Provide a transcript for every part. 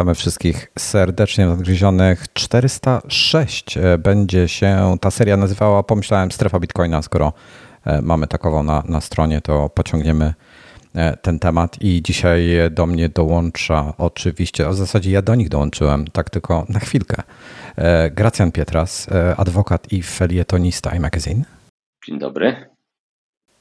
Witamy wszystkich serdecznie nadgryzionych. 406 e, będzie się ta seria nazywała, pomyślałem, Strefa Bitcoina. Skoro e, mamy takową na, na stronie, to pociągniemy e, ten temat. I dzisiaj do mnie dołącza oczywiście, a w zasadzie ja do nich dołączyłem, tak tylko na chwilkę. Gracjan Pietras, adwokat i felietonista iMagazine. Dzień dobry.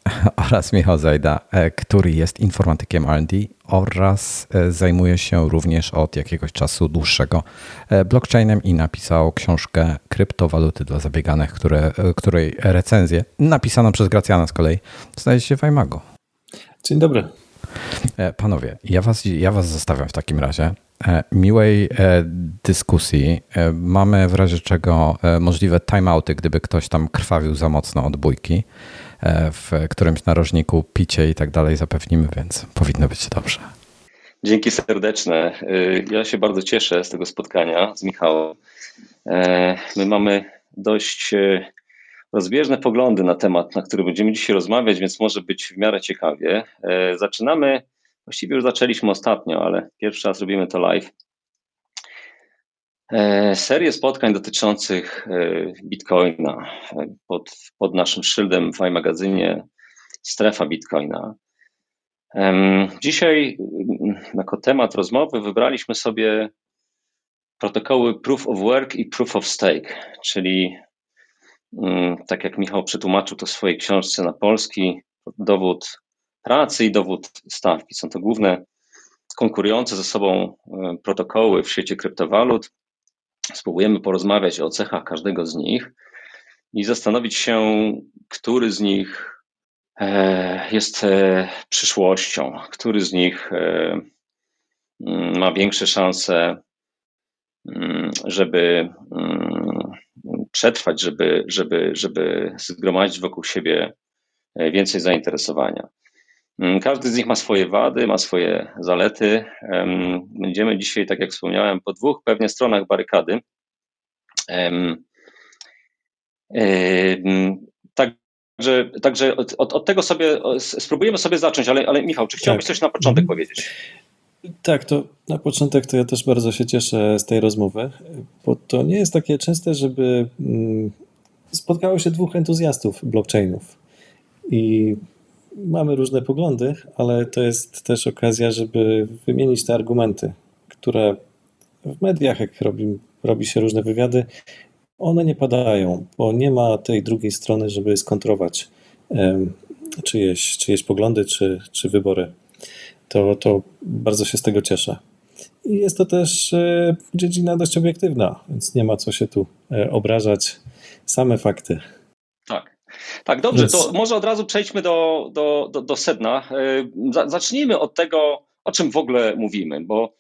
oraz Michał Zajda, e, który jest informatykiem R&D oraz e, zajmuje się również od jakiegoś czasu dłuższego e, blockchainem i napisał książkę Kryptowaluty dla zabieganych, które, której recenzję napisaną przez Gracjana z kolei znajdzie się w iMago. Dzień dobry. Panowie, ja was, ja was zostawiam w takim razie. Miłej dyskusji. Mamy w razie czego możliwe timeouty, gdyby ktoś tam krwawił za mocno od bójki. E, w którymś narożniku picie i tak dalej zapewnimy, więc powinno być dobrze. Dzięki serdeczne. Y, ja się bardzo cieszę z tego spotkania z Michałem. E, my mamy dość e, rozbieżne poglądy na temat, na który będziemy dzisiaj rozmawiać, więc może być w miarę ciekawie. Zaczynamy, właściwie już zaczęliśmy ostatnio, ale pierwszy raz robimy to live E, serię spotkań dotyczących e, Bitcoina e, pod, pod naszym szyldem w iMagazynie Strefa Bitcoina. Dzisiaj jako temat rozmowy wybraliśmy sobie protokoły Proof of Work i Proof of Stake, czyli tak jak Michał przetłumaczył to w swojej książce na polski, dowód pracy i dowód stawki. Są to główne konkurujące ze sobą protokoły w świecie kryptowalut, Spróbujemy porozmawiać o cechach każdego z nich i zastanowić się, który z nich e, jest e, przyszłością, który z nich e, mm, ma większe szanse, mm, żeby mm, przetrwać, żeby, żeby, żeby zgromadzić wokół siebie więcej zainteresowania. Każdy z nich ma swoje wady, ma swoje zalety. Będziemy dzisiaj, tak jak wspomniałem, po dwóch pewnie stronach barykady. Także, także od, od, tego sobie spróbujemy sobie zacząć, ale, ale Michał, czy chciałbyś tak. coś na początek mhm. powiedzieć? Tak, to na początek to ja też bardzo się cieszę z tej rozmowy, bo to nie jest takie częste, żeby mm, spotkało się dwóch entuzjastów blockchainów. I mamy różne poglądy, ale to jest też okazja, żeby wymienić te argumenty, które w mediach, jak robi, robi się różne wywiady, one nie padają, bo nie ma tej drugiej strony, żeby skontrować czyjeś, czyjeś poglądy czy, czy wybory. To, to bardzo się z tego cieszę. I jest to też e, dziedzina dość obiektywna, więc nie ma co się tu e, obrażać. Same fakty. Tak, dobrze, Więc... to może od razu przejdźmy do, do, do, do sedna. E, zacznijmy od tego, o czym w ogóle mówimy, bo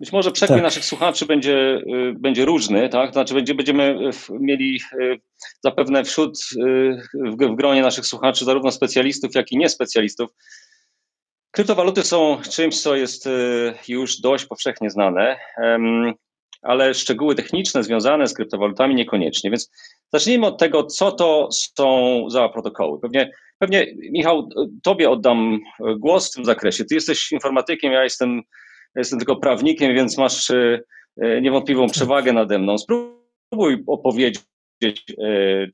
być może przekrój tak. naszych słuchaczy będzie, e, będzie różny, tak? Znaczy będzie, będziemy mieli e, zapewne wśród, w, w gronie naszych słuchaczy zarówno specjalistów, jak i niespecjalistów. Kryptowaluty są czymś, co jest już dość powszechnie znane ale szczegóły techniczne związane z kryptowalutami niekoniecznie. Więc zacznijmy od tego, co to są za protokoły. Pewnie, pewnie Michał, tobie oddam głos w tym zakresie. Ty jesteś informatykiem, ja jestem, jestem tylko prawnikiem, więc masz e, niewątpliwą przewagę nade mną. Spróbuj opowiedzieć, e,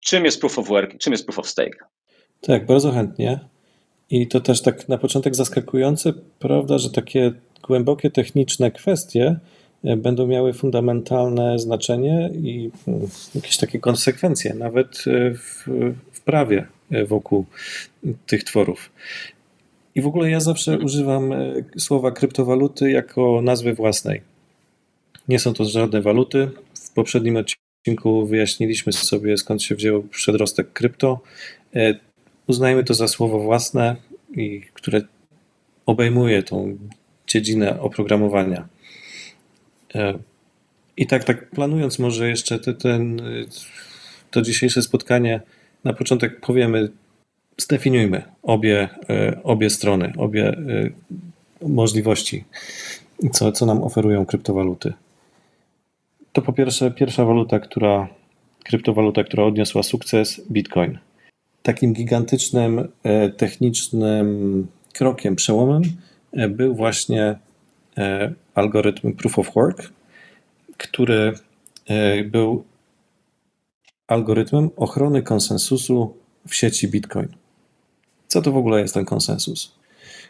czym jest proof of work, czym jest proof of stake. Tak, bardzo chętnie. I to też tak na początek zaskakujące, prawda, że takie głębokie techniczne kwestie będą miały fundamentalne znaczenie i mm, jakieś takie konsekwencje, nawet e, w, w prawie e, wokół tych tworów. I w ogóle ja zawsze używam e, słowa kryptowaluty jako nazwy własnej. Nie są to żadne waluty. W poprzednim odcinku wyjaśniliśmy sobie, skąd się wziął przedrostek krypto. Uznajmy to za słowo własne, i które obejmuje tą dziedzinę oprogramowania. E, I tak, tak planując może jeszcze te, ten, to dzisiejsze spotkanie, na początek powiemy, zdefiniujmy obie, e, obie strony, obie e, możliwości, co, co nam oferują kryptowaluty. To po pierwsze pierwsza waluta, która, kryptowaluta, która odniosła sukces, Bitcoin. Takim gigantycznym technicznym krokiem, przełomem był właśnie algorytm Proof of Work, który był algorytmem ochrony konsensusu w sieci Bitcoin. Co to w ogóle jest ten konsensus?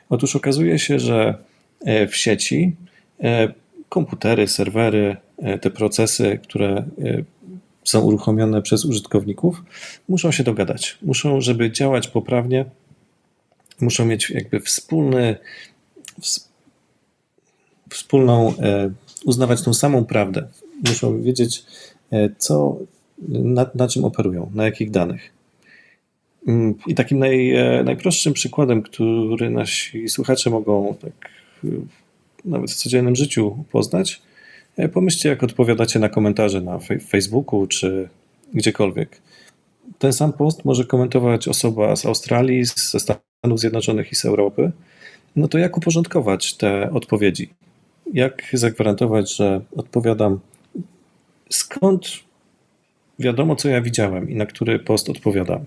Otóż okazuje się, że w sieci komputery, serwery, te procesy, które są uruchomione przez użytkowników, muszą się dogadać. Muszą, żeby działać poprawnie, muszą mieć jakby wspólny, wspólną, e, uznawać tą samą prawdę. Muszą wiedzieć, e, co, na, na czym operują, na jakich danych. Mm, I takim naj, e, najprostszym przykładem, który nasi słuchacze mogą tak nawet w codziennym życiu poznać, pomyślcie, jak odpowiadacie na komentarze na Facebooku czy gdziekolwiek. Ten sam post może komentować osoba z Australii, ze Stanów Zjednoczonych i z Europy. No to jak uporządkować te odpowiedzi? Jak zagwarantować, że odpowiadam skąd wiadomo, co ja widziałem i na który post odpowiadam?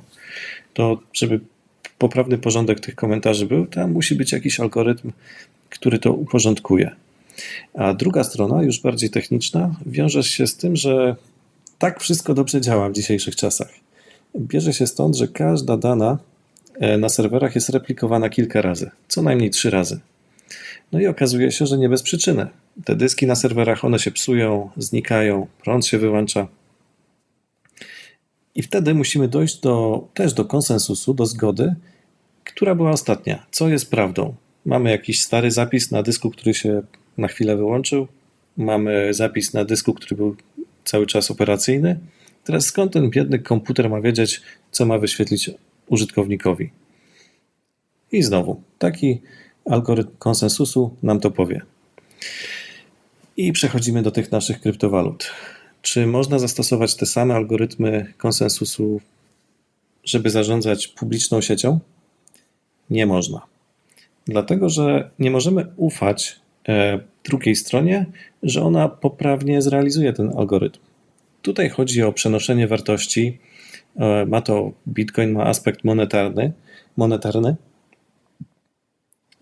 To, żeby poprawny porządek tych komentarzy był, tam musi być jakiś algorytm, który to uporządkuje. A druga strona, już bardziej techniczna, wiąże się z tym, że tak wszystko dobrze działa w dzisiejszych czasach. Bierze się stąd, że każda dana e, na serwerach jest replikowana kilka razy, co najmniej trzy razy. No i okazuje się, że nie bez przyczyny. Te dyski na serwerach, one się psują, znikają, prąd się wyłącza. I wtedy musimy dojść do, też do konsensusu, do zgody, która była ostatnia. Co jest prawdą? Mamy jakiś stary zapis na dysku, który się na chwilę wyłączył. Mamy zapis na dysku, który był cały czas operacyjny. Teraz skąd ten biedny komputer ma wiedzieć, co ma wyświetlić użytkownikowi? I znowu, taki algorytm konsensusu nam to powie. I przechodzimy do tych naszych kryptowalut. Czy można zastosować te same algorytmy konsensusu, żeby zarządzać publiczną siecią? Nie można. Dlatego, że nie możemy ufać E, drugiej stronie, że ona poprawnie zrealizuje ten algorytm. Tutaj chodzi o przenoszenie wartości. E, ma to Bitcoin ma aspekt monetarny, monetarny.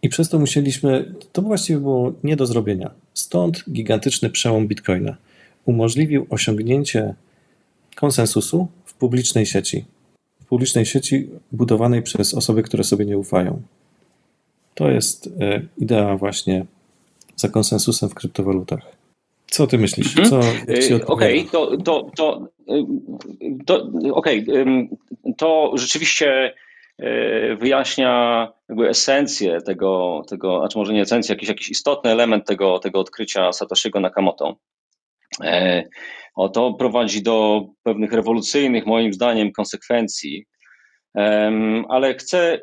I przez to musieliśmy, to właściwie było nie do zrobienia. Stąd gigantyczny przełom Bitcoina. Umożliwił osiągnięcie konsensusu w publicznej sieci. W publicznej sieci budowanej przez osoby, które sobie nie ufają. To jest e, idea właśnie za konsensusem w kryptowalutach. Co ty myślisz? Mhm. Y, okej, okay, to, to, to, to, okay. to rzeczywiście wyjaśnia jakby esencję tego, tego, znaczy może nie esencję, jakiś, jakiś istotny element tego, tego odkrycia Satoshiego Nakamoto. E, o to prowadzi do pewnych rewolucyjnych, moim zdaniem, konsekwencji, ale chcę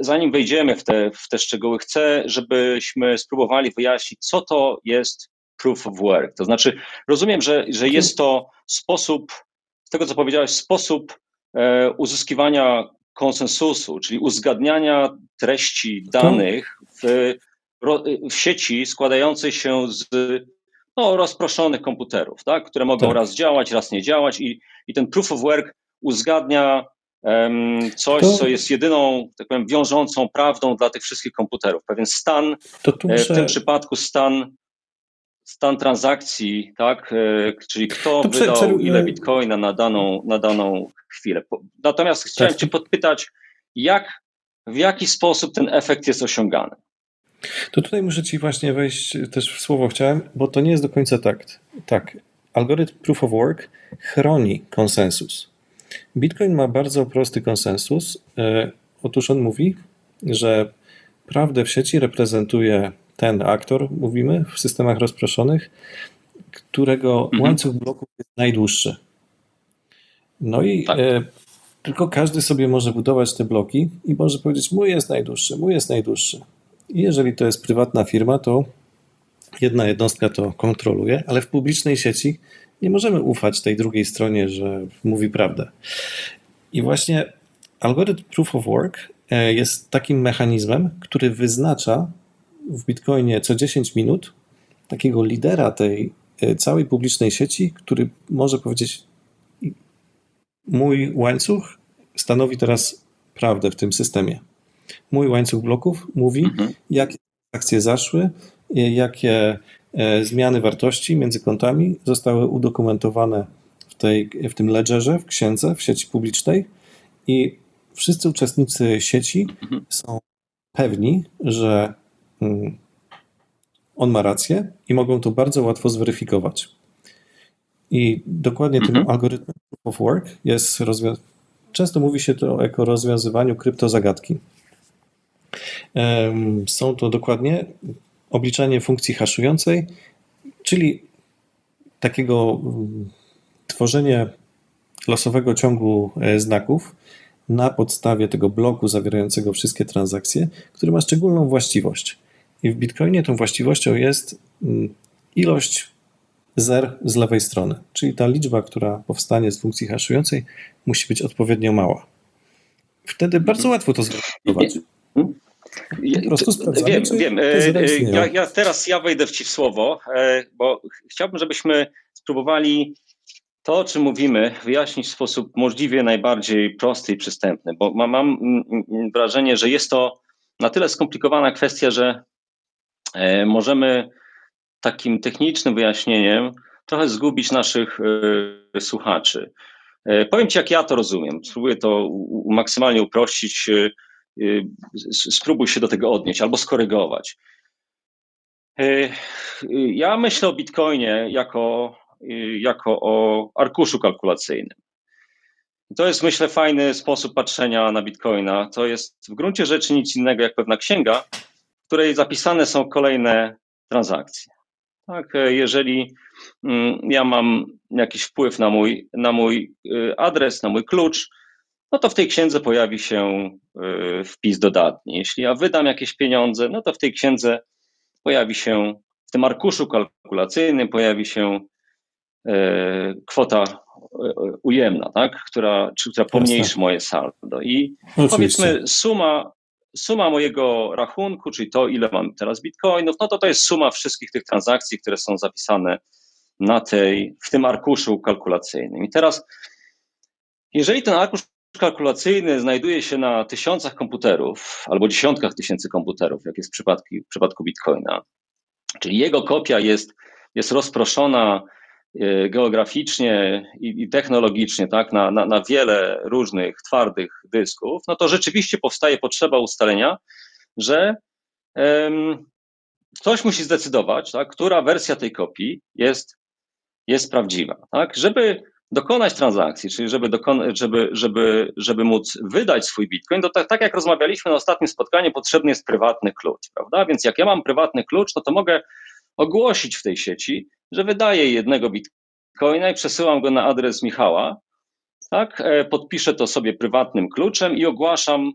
zanim wejdziemy w te, w te szczegóły, chcę, żebyśmy spróbowali wyjaśnić, co to jest proof of work. To znaczy, rozumiem, że, że jest to sposób, z tego co powiedziałeś, sposób e, uzyskiwania konsensusu, czyli uzgadniania treści danych w, w sieci składającej się z no, rozproszonych komputerów, tak, które mogą tak. raz działać, raz nie działać i, i ten proof of work uzgadnia coś, to... co jest jedyną, tak powiem, wiążącą prawdą dla tych wszystkich komputerów. Pewien stan, muszę... w tym przypadku stan, stan transakcji, tak, e, czyli kto to wydał prze... ile bitcoina na daną, na daną chwilę. Natomiast chciałem tak. Cię podpytać, jak, w jaki sposób ten efekt jest osiągany? To tutaj muszę Ci właśnie wejść też w słowo chciałem, bo to nie jest do końca tak. Tak, algorytm Proof of Work chroni konsensus. Bitcoin ma bardzo prosty konsensus. E, otóż on mówi, że prawdę w sieci reprezentuje ten aktor, mówimy, w systemach rozproszonych, którego mhm. łańcuch bloków jest najdłuższy. No i tak. e, tylko każdy sobie może budować te bloki i może powiedzieć, mój jest najdłuższy, mój jest najdłuższy. I jeżeli to jest prywatna firma, to jedna jednostka to kontroluje, ale w publicznej sieci nie możemy ufać tej drugiej stronie, że mówi prawdę. I właśnie algorytm Proof of Work e, jest takim mechanizmem, który wyznacza w Bitcoinie co 10 minut takiego lidera tej e, całej publicznej sieci, który może powiedzieć: Mój łańcuch stanowi teraz prawdę w tym systemie. Mój łańcuch bloków mówi, mhm. jakie transakcje zaszły, jakie zmiany wartości między kontami zostały udokumentowane w, tej, w tym ledgerze, w księdze, w sieci publicznej i wszyscy uczestnicy sieci mhm. są pewni, że on ma rację i mogą to bardzo łatwo zweryfikować. I dokładnie mhm. tym algorytmem Proof of Work jest rozwiązanie. Często mówi się to jako rozwiązywaniu kryptozagadki. Są to dokładnie obliczanie funkcji haszującej, czyli takiego mm, tworzenie losowego ciągu e, znaków na podstawie tego bloku zawierającego wszystkie transakcje, który ma szczególną właściwość. I w Bitcoinie tą właściwością jest mm, ilość zer z lewej strony, czyli ta liczba, która powstanie z funkcji haszującej, musi być odpowiednio mała. Wtedy bardzo łatwo to sprawdzamy, wiem, wiem. E, ja, ja, teraz ja wejdę w ci w słowo, e, bo chciałbym, żebyśmy spróbowali to, o czym mówimy, wyjaśnić w sposób możliwie najbardziej prosty i przystępny, bo mam, mam wrażenie, że jest to na tyle skomplikowana kwestia, że e, możemy takim technicznym wyjaśnieniem trochę zgubić naszych e, słuchaczy. E, powiem Ci, jak ja to rozumiem. Spróbuję to maksymalnie uprościć. Spróbuj się do tego odnieść albo skorygować. Ja myślę o Bitcoinie jako jako o arkuszu kalkulacyjnym. To jest, myślę, fajny sposób patrzenia na Bitcoina. To jest w gruncie rzeczy nic innego jak pewna księga, w której zapisane są kolejne transakcje. Tak, jeżeli mm, ja mam jakiś wpływ na mój, na mój y, adres, na mój klucz, no to w tej księdze pojawi się y, wpis dodatni. Jeśli ja wydam jakieś pieniądze, no to w tej księdze pojawi się, w tym arkuszu kalkulacyjnym pojawi się E, kwota e, ujemna, tak? która, czy, która pomniejszy moje saldo. I Oczywiście. powiedzmy suma, suma mojego rachunku, czyli to, ile mam teraz bitcoinów, no to to jest suma wszystkich tych transakcji, które są zapisane na tej, w tym arkuszu kalkulacyjnym. I teraz, jeżeli ten arkusz kalkulacyjny znajduje się na tysiącach komputerów albo dziesiątkach tysięcy komputerów, jak jest w przypadku, w przypadku Bitcoina, czyli jego kopia jest, jest rozproszona geograficznie i, technologicznie tak, na, na, na, wiele różnych twardych dysków, no to rzeczywiście powstaje potrzeba ustalenia, że um, ktoś musi zdecydować, tak, która wersja tej kopii jest, jest prawdziwa. Tak? Żeby dokonać transakcji, czyli żeby, żeby, żeby, żeby móc wydać swój bitcoin, to tak, tak jak rozmawialiśmy na ostatnim spotkaniu, potrzebny jest prywatny klucz, prawda? Więc jak ja mam prywatny klucz, no to mogę ogłosić w tej sieci, że wydaję jednego bitcoina i przesyłam go na adres Michała, tak? E, podpiszę to sobie prywatnym kluczem i ogłaszam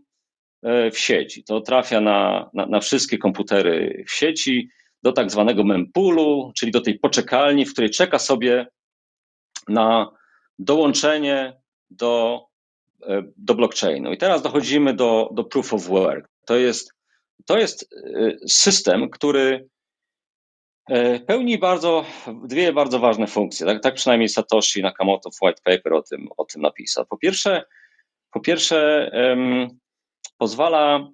e, w sieci. To trafia na, na, na wszystkie komputery w sieci, do tak zwanego mempoolu, czyli do tej poczekalni, w której czeka sobie na dołączenie do, e, do blockchainu. I teraz dochodzimy do, do proof of work. To jest, to jest system, który pełni bardzo, dwie bardzo ważne funkcje. Tak, tak przynajmniej Satoshi Nakamoto w white paper o tym, o tym napisał. Po pierwsze, po pierwsze um, pozwala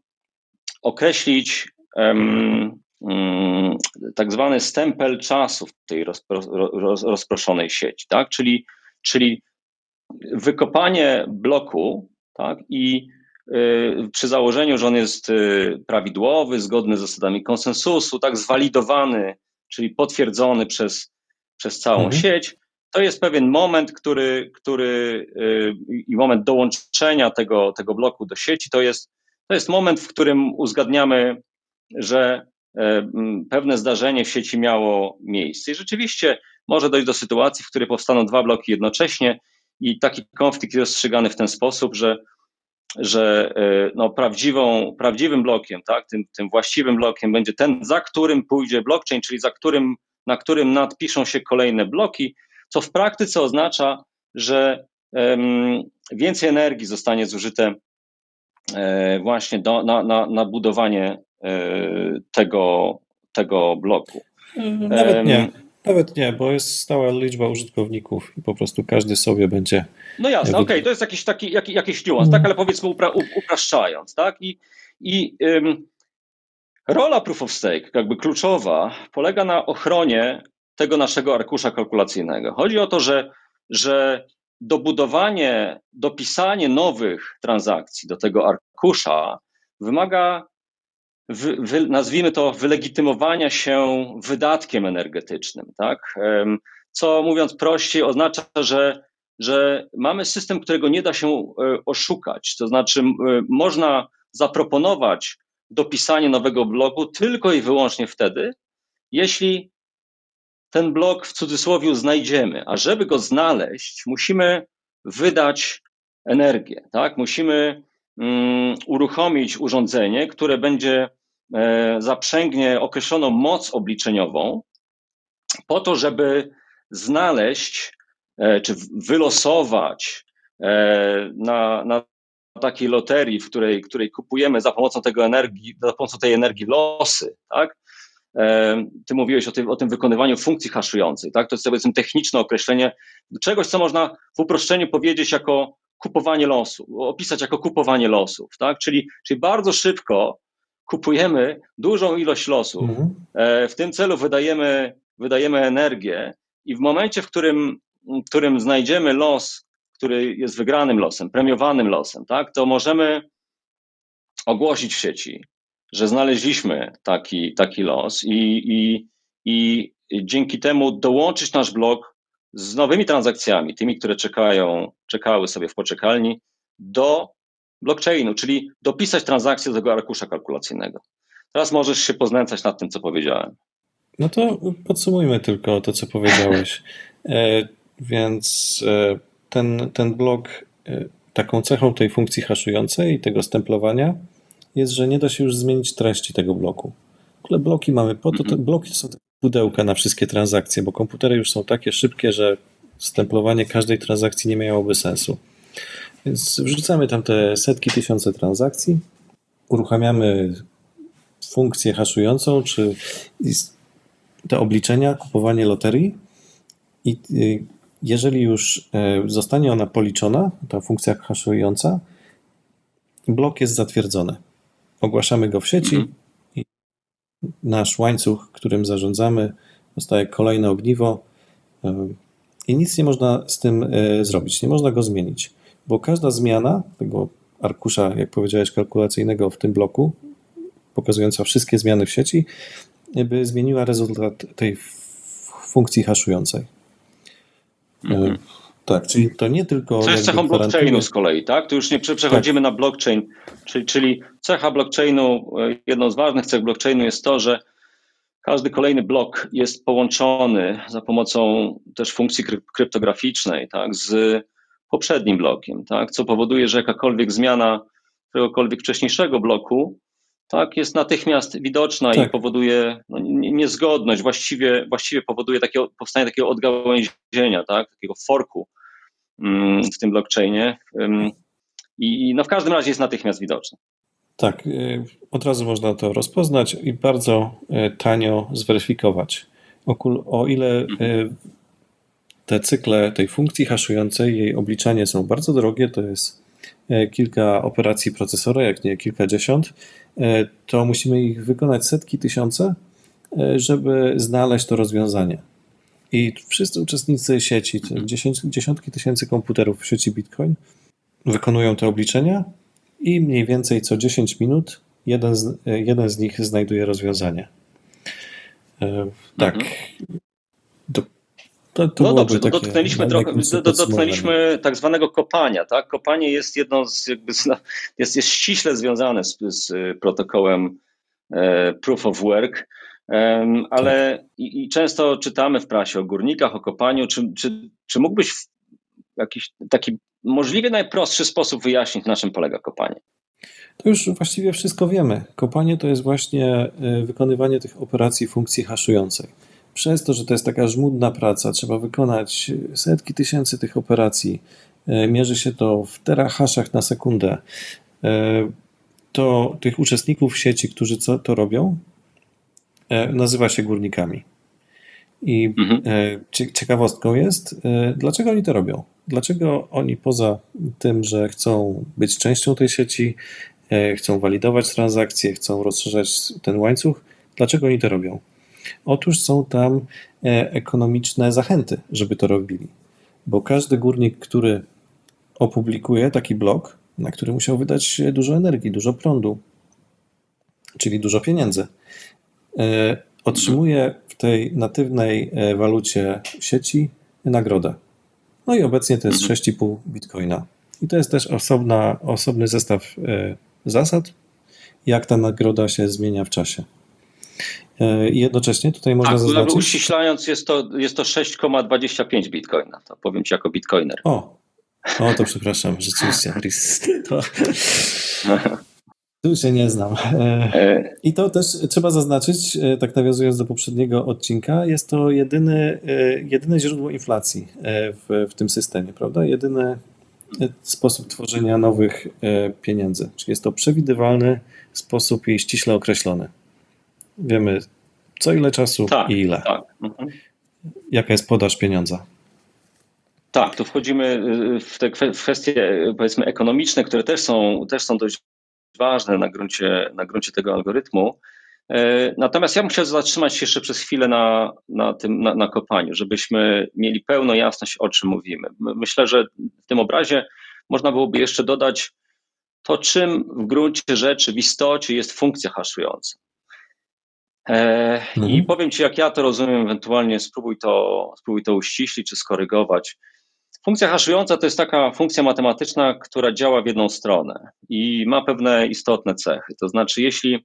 określić um, um, tak zwany stempel czasu w tej roz, rozproszonej sieci, tak? czyli, czyli wykopanie bloku tak? i y, przy założeniu, że on jest y, prawidłowy, zgodny z zasadami konsensusu, tak zwalidowany czyli potwierdzony przez, przez całą mhm. sieć. To jest pewien moment, który, który yy, i moment dołączenia tego, tego bloku do sieci, to jest, to jest moment, w którym uzgadniamy, że yy, pewne zdarzenie w sieci miało miejsce. I rzeczywiście może dojść do sytuacji, w której powstaną dwa bloki jednocześnie i taki konflikt jest rozstrzygany w ten sposób, że że e, no, prawdziwą, prawdziwym blokiem, tak, tym, tym właściwym blokiem będzie ten, za którym pójdzie blockchain, czyli za którym, na którym nadpiszą się kolejne bloki, co w praktyce oznacza, że um, więcej energii zostanie zużyte e, właśnie do, na, na, na budowanie e, tego, tego bloku. Nawet nie. Nawet nie, bo jest stała liczba użytkowników i po prostu każdy sobie będzie. No jasne, okej, okay, to jest jakiś taki jak, jakiś niuans, tak, ale powiedzmy upra, upraszczając, tak? I, i ym, rola proof of stake, jakby kluczowa, polega na ochronie tego naszego arkusza kalkulacyjnego. Chodzi o to, że, że dobudowanie, dopisanie nowych transakcji do tego arkusza wymaga, wy, wy, nazwijmy to, wylegitymowania się wydatkiem energetycznym. Tak? Co mówiąc prościej, oznacza, że, że mamy system, którego nie da się e, oszukać. To znaczy, można zaproponować dopisanie nowego bloku tylko i wyłącznie wtedy, jeśli ten blok w cudzysłowie znajdziemy, a żeby go znaleźć, musimy wydać energię, tak? Musimy um, uruchomić urządzenie, które będzie e, zaprzęgnie określoną moc obliczeniową, po to, żeby znaleźć e, czy wylosować e, na, na takiej loterii, w której, której kupujemy za pomocą tego energii, za pomocą tej energii losy, tak? Ty mówiłeś o tym, o tym wykonywaniu funkcji haszującej, tak? To jest powiedzmy techniczne określenie czegoś, co można w uproszczeniu powiedzieć jako kupowanie losu, opisać jako kupowanie losów, tak? Czyli, czyli bardzo szybko kupujemy dużą ilość losów, mhm. E, w tym celu wydajemy, wydajemy energię i w momencie, w którym, w którym znajdziemy los, który jest wygranym losem, premiowanym losem, tak? To możemy ogłosić w sieci, że znaleźliśmy taki, taki los i, i, i dzięki temu dołączyć nasz blok z nowymi transakcjami, tymi, które czekają, czekały sobie w poczekalni, do blockchainu, czyli dopisać transakcję do tego arkusza kalkulacyjnego. Teraz możesz się poznęcać nad tym, co powiedziałem. No to podsumujmy tylko to, co powiedziałeś. E, więc e, ten, ten blok, e, taką cechą tej funkcji haszującej i tego stemplowania jest, że nie da się już zmienić treści tego bloku. W ogóle bloki mamy po to, te mhm. bloki to są pudełka na wszystkie transakcje, bo komputery już są takie szybkie, że stemplowanie każdej transakcji nie miałoby sensu. Więc wrzucamy tam te setki, tysiące transakcji, uruchamiamy funkcję haszującą, czy te obliczenia, kupowanie loterii. I y, jeżeli już e, zostanie ona policzona, ta funkcja haszująca, blok jest zatwierdzony. Ogłaszamy go w sieci mhm. i nasz łańcuch, którym zarządzamy, dostaje kolejne ogniwo e, i nic nie można z tym e, zrobić, nie można go zmienić, bo każda zmiana tego arkusza, jak powiedziałeś, kalkulacyjnego w tym bloku, pokazująca wszystkie zmiany w sieci, by zmieniła rezultat tej funkcji haszującej. E, mhm. Tak, czyli to nie tylko. Co jest cechą blockchainu z kolei, tak? Tu już nie przechodzimy tak. na blockchain, czyli, czyli cecha blockchainu, e, jedną z ważnych cech blockchainu jest to, że każdy kolejny blok jest połączony za pomocą też funkcji kryptograficznej, tak, z poprzednim blokiem, tak, co powoduje, że jakakolwiek zmiana któregokolwiek wcześniejszego bloku tak, jest natychmiast widoczna tak. i powoduje no, niezgodność, właściwie, właściwie powoduje takie, powstanie takiego odgałęzienia, tak, takiego forku Mm, w tym blockchainie. I no w każdym razie jest natychmiast widoczne. Tak, y, od razu można to rozpoznać i bardzo y, tanio zweryfikować. O ile y, mhm. Te cykle tej funkcji haszującej, jej obliczanie są bardzo drogie, to jest kilka operacji procesora, jak nie kilkadziesiąt, to musimy ich wykonać setki, tysiące, żeby znaleźć to rozwiązanie. I wszyscy uczestnicy sieci, dziesiątki tysięcy komputerów w sieci Bitcoin, wykonują te obliczenia i mniej więcej co 10 minut jeden z, jeden z nich znajduje rozwiązanie. E, tak. Mhm. Do, to, to no dobrze, to dotknęliśmy, trochę, do, dotknęliśmy tak zwanego kopania. Tak? Kopanie jest jedną z, jakby, jest, jest ściśle związane z, z protokołem e, Proof of Work ale tak. i, i, często czytamy w prasie o górnikach, o kopaniu. Czy, czy, czy mógłbyś w jakiś taki możliwie najprostszy sposób wyjaśnić, na czym polega kopanie? To już właściwie wszystko wiemy. Kopanie to jest właśnie e, wykonywanie tych operacji funkcji haszującej. Przez to, że to jest taka żmudna praca, trzeba wykonać setki tysięcy tych operacji, e, mierzy się to w terahaszach na sekundę, e, to tych uczestników sieci, którzy co to robią, E, nazywa się górnikami. I mhm. Ciekawostką jest, dlaczego oni to robią? Dlaczego oni poza tym, że chcą być częścią tej sieci, chcą walidować transakcje, chcą rozszerzać ten łańcuch. Dlaczego oni to robią? Otóż są tam ekonomiczne zachęty, żeby to robili. Bo każdy górnik, który opublikuje taki blog, na który musiał wydać dużo energii, dużo prądu, czyli dużo pieniędzy, otrzymuje w tej natywnej walucie sieci nagrodę. No i obecnie to jest 6,5 mhm. bitcoina. I to jest też osobna, osobny zestaw e, zasad, jak ta nagroda się zmienia w czasie. E, I jednocześnie tutaj można tak, zaznaczyć... Uściślając jest to, jest to 6,25 bitcoina. To powiem Ci jako bitcoiner. O, o to przepraszam, rzeczywiście. To... Tu się nie znam. E, I to też trzeba zaznaczyć, e, tak nawiązując do poprzedniego odcinka, jest to jedyny, e, jedyne źródło inflacji w, w tym systemie, prawda? Jedyny sposób tworzenia nowych pieniędzy. Czyli jest to przewidywalny sposób i ściśle określony. Wiemy co ile czasu tak, i ile. Tak. Mhm. Jaka jest podaż pieniądza. Tak, tu wchodzimy w te kwestie powiedzmy ekonomiczne, które też są, też są dość ważne na gruncie, na gruncie tego algorytmu. Natomiast ja bym chciał zatrzymać się jeszcze przez chwilę na, na tym na, na kopaniu, żebyśmy mieli pełną jasność, o czym mówimy. Myślę, że w tym obrazie można byłoby jeszcze dodać to, czym w gruncie rzeczy, w istocie jest funkcja haszująca. E, mhm. I powiem Ci, jak ja to rozumiem, ewentualnie spróbuj to, spróbuj to uściślić czy skorygować. Funkcja haszująca to jest taka funkcja matematyczna, która działa w jedną stronę i ma pewne istotne cechy. To znaczy, jeśli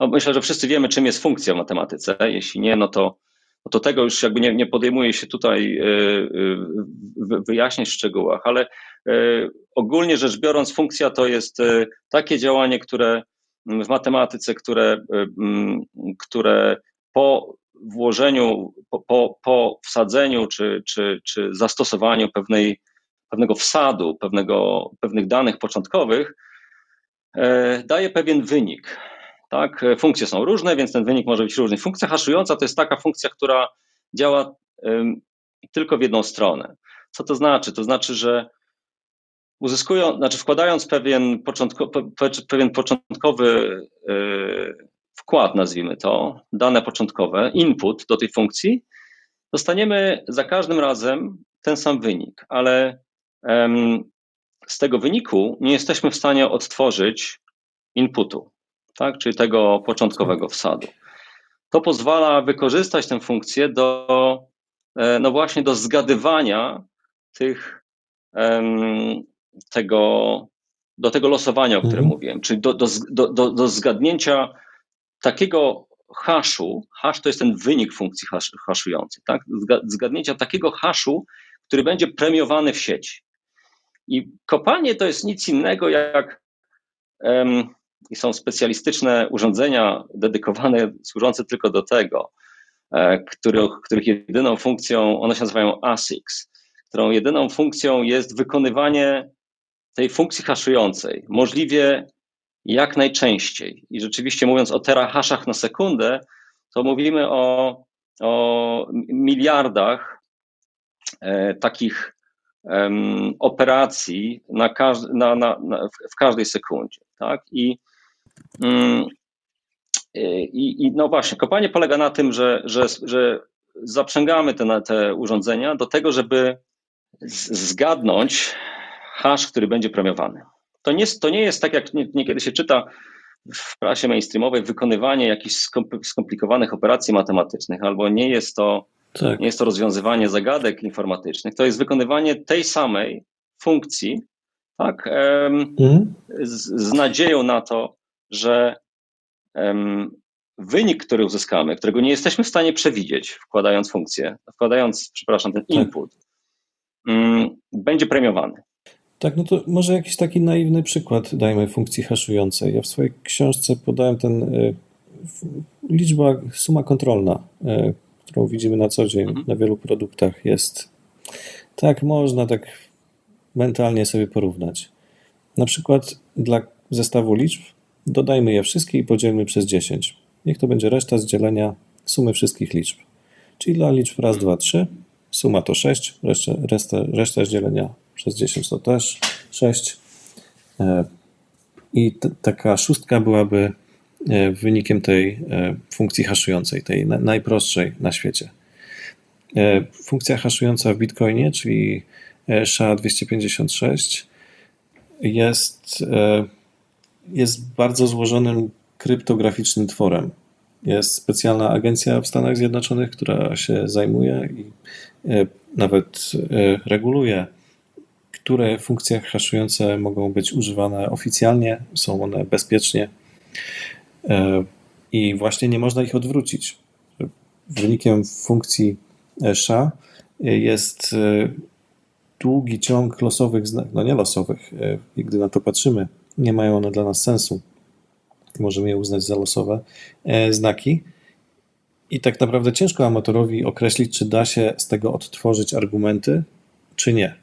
no myślę, że wszyscy wiemy, czym jest funkcja w matematyce. Jeśli nie, no to, no to tego już jakby nie, nie podejmuje się tutaj e, e, wyjaśnić w szczegółach, ale ogólnie rzecz biorąc, funkcja to jest takie działanie, które w matematyce, które, które po włożeniu, po, po, po wsadzeniu czy, czy, czy zastosowaniu pewnej, pewnego wsadu, pewnego, pewnych danych początkowych, e, daje pewien wynik. Tak? Funkcje są różne, więc ten wynik może być różny. Funkcja haszująca to jest taka funkcja, która działa tylko w jedną stronę. Co to znaczy? To znaczy, że uzyskują, znaczy wkładając pewien, początko, pewien początkowy e, wkład, nazwijmy to, dane początkowe, input do tej funkcji, dostaniemy za każdym razem ten sam wynik, ale z tego wyniku nie jesteśmy w stanie odtworzyć inputu, tak? czyli tego początkowego wsadu. To pozwala wykorzystać tę funkcję do, e, no właśnie, do zgadywania tych, tego, do tego losowania, o którym mhm. mówiłem, czyli do, do, do, do zgadnięcia takiego haszu, hash to jest ten wynik funkcji hash, haszującej, tak? zgadnięcia takiego haszu, który będzie premiowany w sieci. I kopanie to jest nic innego jak um, i są specjalistyczne urządzenia dedykowane, służące tylko do tego, e, których, których jedyną funkcją, one się nazywają ASICs, którą jedyną funkcją jest wykonywanie tej funkcji haszującej możliwie jak najczęściej. I rzeczywiście mówiąc o terahaszach na sekundę, to mówimy o, o miliardach e, takich operacji na na, na, na, w każdej sekundzie. Tak? I, mm, i, I no właśnie, kopanie polega na tym, że, że, że zaprzęgamy te, te urządzenia do tego, żeby zgadnąć hash, który będzie premiowany. To nie, to nie jest tak, jak niekiedy się czyta w prasie mainstreamowej, wykonywanie jakichś skomplikowanych operacji matematycznych, albo nie jest to, tak. nie jest to rozwiązywanie zagadek informatycznych, to jest wykonywanie tej samej funkcji, tak, mhm. z, z, nadzieją na to, że wynik, który uzyskamy, którego nie jesteśmy w stanie przewidzieć, wkładając funkcję, wkładając, przepraszam, ten tak. input, mm, będzie premiowany. Tak, no to może jakiś taki naiwny przykład dajmy funkcji haszującej. Ja w swojej książce podałem ten y, liczba, suma kontrolna, y, którą widzimy na co dzień mhm. na wielu produktach jest tak, można tak mentalnie sobie porównać. Na przykład dla zestawu liczb dodajmy je wszystkie i podzielmy przez 10. Niech to będzie reszta z dzielenia sumy wszystkich liczb. Czyli dla liczb raz, dwa, trzy suma to 6, reszta, reszta, reszta z dzielenia przez 10 to też 6. E, i taka szóstka byłaby wynikiem tej funkcji haszującej, tej najprostszej na świecie. Funkcja haszująca w Bitcoinie, czyli SHA-256 jest, jest bardzo złożonym kryptograficznym tworem. Jest specjalna agencja w Stanach Zjednoczonych, która się zajmuje i e, nawet e, reguluje, które funkcje haszujące mogą być używane oficjalnie, są one bezpiecznie e, i właśnie nie można ich odwrócić. Wynikiem funkcji SHA jest długi ciąg losowych, no nie losowych, gdy na to patrzymy, nie mają one dla nas sensu możemy je uznać za losowe e, znaki. I tak naprawdę ciężko amatorowi określić, czy da się z tego odtworzyć argumenty, czy nie.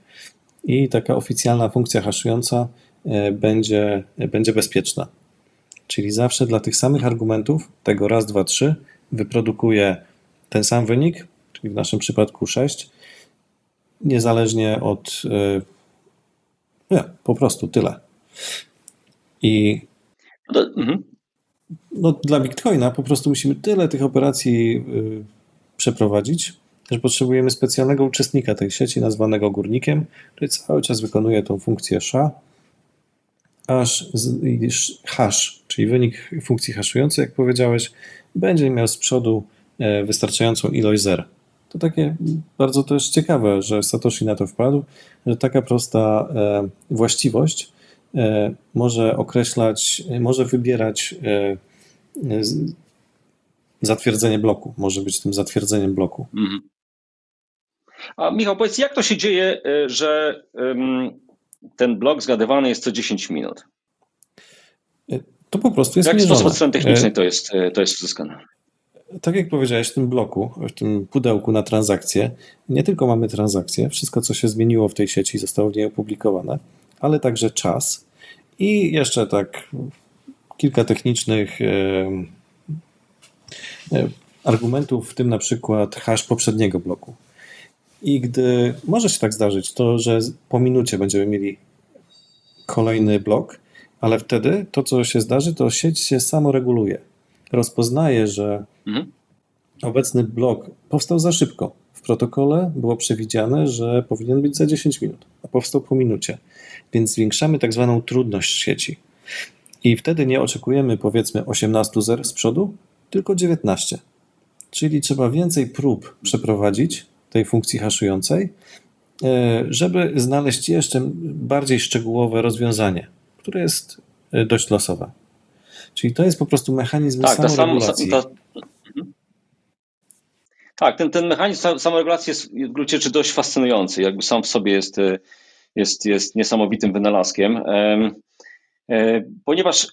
I taka oficjalna funkcja haszująca e, będzie, będzie bezpieczna. Czyli zawsze dla tych samych argumentów, tego raz, dwa, trzy, wyprodukuje ten sam wynik, czyli w naszym przypadku 6, niezależnie od. E, nie, po prostu tyle. I no, mhm. no, dla Bitcoina po prostu musimy tyle tych operacji y, przeprowadzić, że potrzebujemy specjalnego uczestnika tej sieci, nazwanego górnikiem, który cały czas wykonuje tą funkcję SHA, aż hash, czyli wynik funkcji haszującej, jak powiedziałeś, będzie miał z przodu e, wystarczającą ilość zer. To takie bardzo też ciekawe, że Satoshi na to wpadł, że taka prosta e, właściwość E, może określać, może wybierać zatwierdzenie bloku, może być tym zatwierdzeniem bloku. Mhm. A Michał, powiedz, jak to się dzieje, e, że ten blok zgadywany jest co 10 minut? To po prostu jest Jak mierzone. sposób strony technicznej to jest, to jest uzyskane? Tak jak powiedziałeś, w tym bloku, w tym pudełku na transakcje, nie tylko mamy transakcje, wszystko co się zmieniło w tej sieci zostało w niej opublikowane, ale także czas i jeszcze tak kilka technicznych argumentów, w tym na przykład hash poprzedniego bloku. I gdy może się tak zdarzyć, to że po minucie będziemy mieli kolejny blok, ale wtedy to, co się zdarzy, to sieć się samoreguluje. Rozpoznaje, że mhm. obecny blok powstał za szybko. W protokole było przewidziane, że powinien być za 10 minut, a powstał po minucie więc zwiększamy tak zwaną trudność sieci. I wtedy nie oczekujemy powiedzmy 18 zer z przodu, tylko 19. Czyli trzeba więcej prób przeprowadzić tej funkcji haszującej, e, żeby znaleźć jeszcze bardziej szczegółowe rozwiązanie, które jest e, dość losowe. Czyli to jest po prostu mechanizm tak, samoregulacji. Ta sam, ta, mhm. tak, ten, ten mechanizm samoregulacji jest w gruncie rzeczy dość fascynujący. Jakby sam w sobie jest e, jest, jest niesamowitym wynalazkiem. E, ponieważ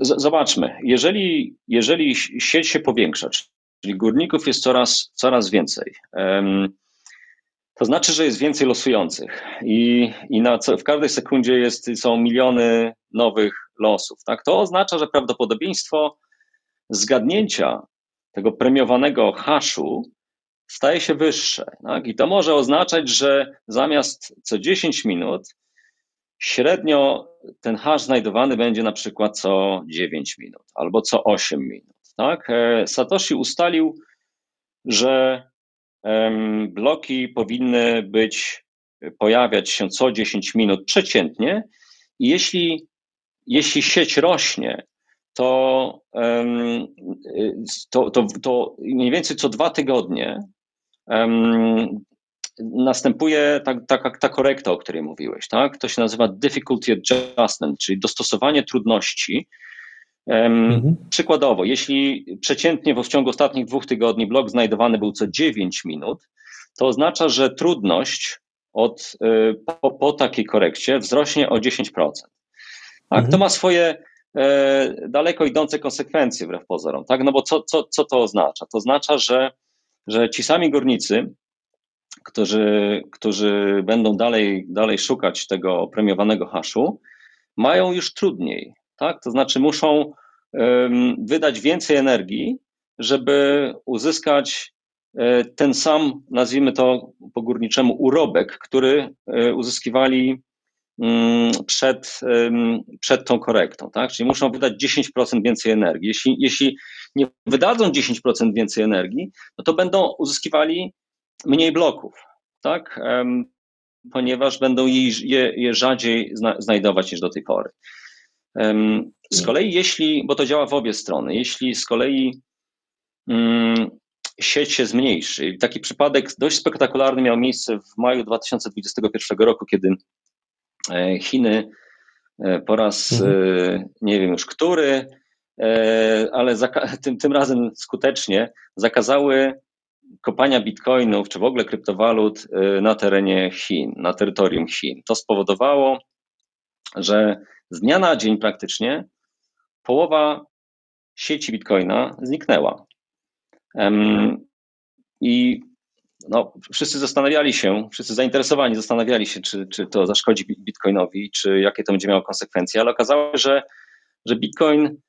zobaczmy, jeżeli, jeżeli sieć się powiększa, czyli górników jest coraz, coraz więcej, to znaczy, że jest więcej losujących i, i na w każdej sekundzie jest, są miliony nowych losów. Tak? To oznacza, że prawdopodobieństwo zgadnięcia tego premiowanego haszu staje się wyższe. Tak? I to może oznaczać, że zamiast co 10 minut, średnio ten hash znajdowany będzie na przykład co 9 minut albo co 8 minut. Tak? E, Satoshi ustalił, że bloki powinny być, pojawiać się co 10 minut przeciętnie i jeśli, jeśli sieć rośnie, to, to, to, to mniej więcej co dwa tygodnie następuje ta, ta, ta korekta, o której mówiłeś. Tak? To się nazywa difficulty adjustment, czyli dostosowanie trudności. Mhm. Przykładowo, jeśli przeciętnie w ciągu ostatnich dwóch tygodni blok znajdowany był co 9 minut, to oznacza, że trudność od, y, po, po takiej korekcie wzrośnie o 10%. Tak, mhm. To ma swoje e, daleko idące konsekwencje wbrew pozorom. Tak? No bo co, co, co to oznacza? To oznacza, że że ci sami górnicy, którzy, którzy będą dalej, dalej szukać tego premiowanego haszu, mają już trudniej. Tak? To znaczy muszą wydać więcej energii, żeby uzyskać e, ten sam, nazwijmy to po górniczemu, urobek, który e, uzyskiwali mm, przed, przed tą korektą, tak? Czyli muszą wydać 10% więcej energii. Jeśli, jeśli nie wydadzą 10% więcej energii, no to będą uzyskiwali mniej bloków, tak? Ponieważ będą je, je rzadziej znajdować niż do tej pory. Z kolei, jeśli, bo to działa w obie strony, jeśli z kolei mm, sieć się zmniejszy, taki przypadek dość spektakularny miał miejsce w maju 2021 roku, kiedy e, Chiny e, po raz mhm. E, nie wiem już który, ale tym, tym razem skutecznie zakazały kopania bitcoinów czy w ogóle kryptowalut na terenie Chin, na terytorium Chin. To spowodowało, że z dnia na dzień praktycznie połowa sieci bitcoina zniknęła. I no, wszyscy zastanawiali się, wszyscy zainteresowani zastanawiali się, czy, czy to zaszkodzi bitcoinowi, czy jakie to będzie miało konsekwencje, ale okazało się, że, że bitcoin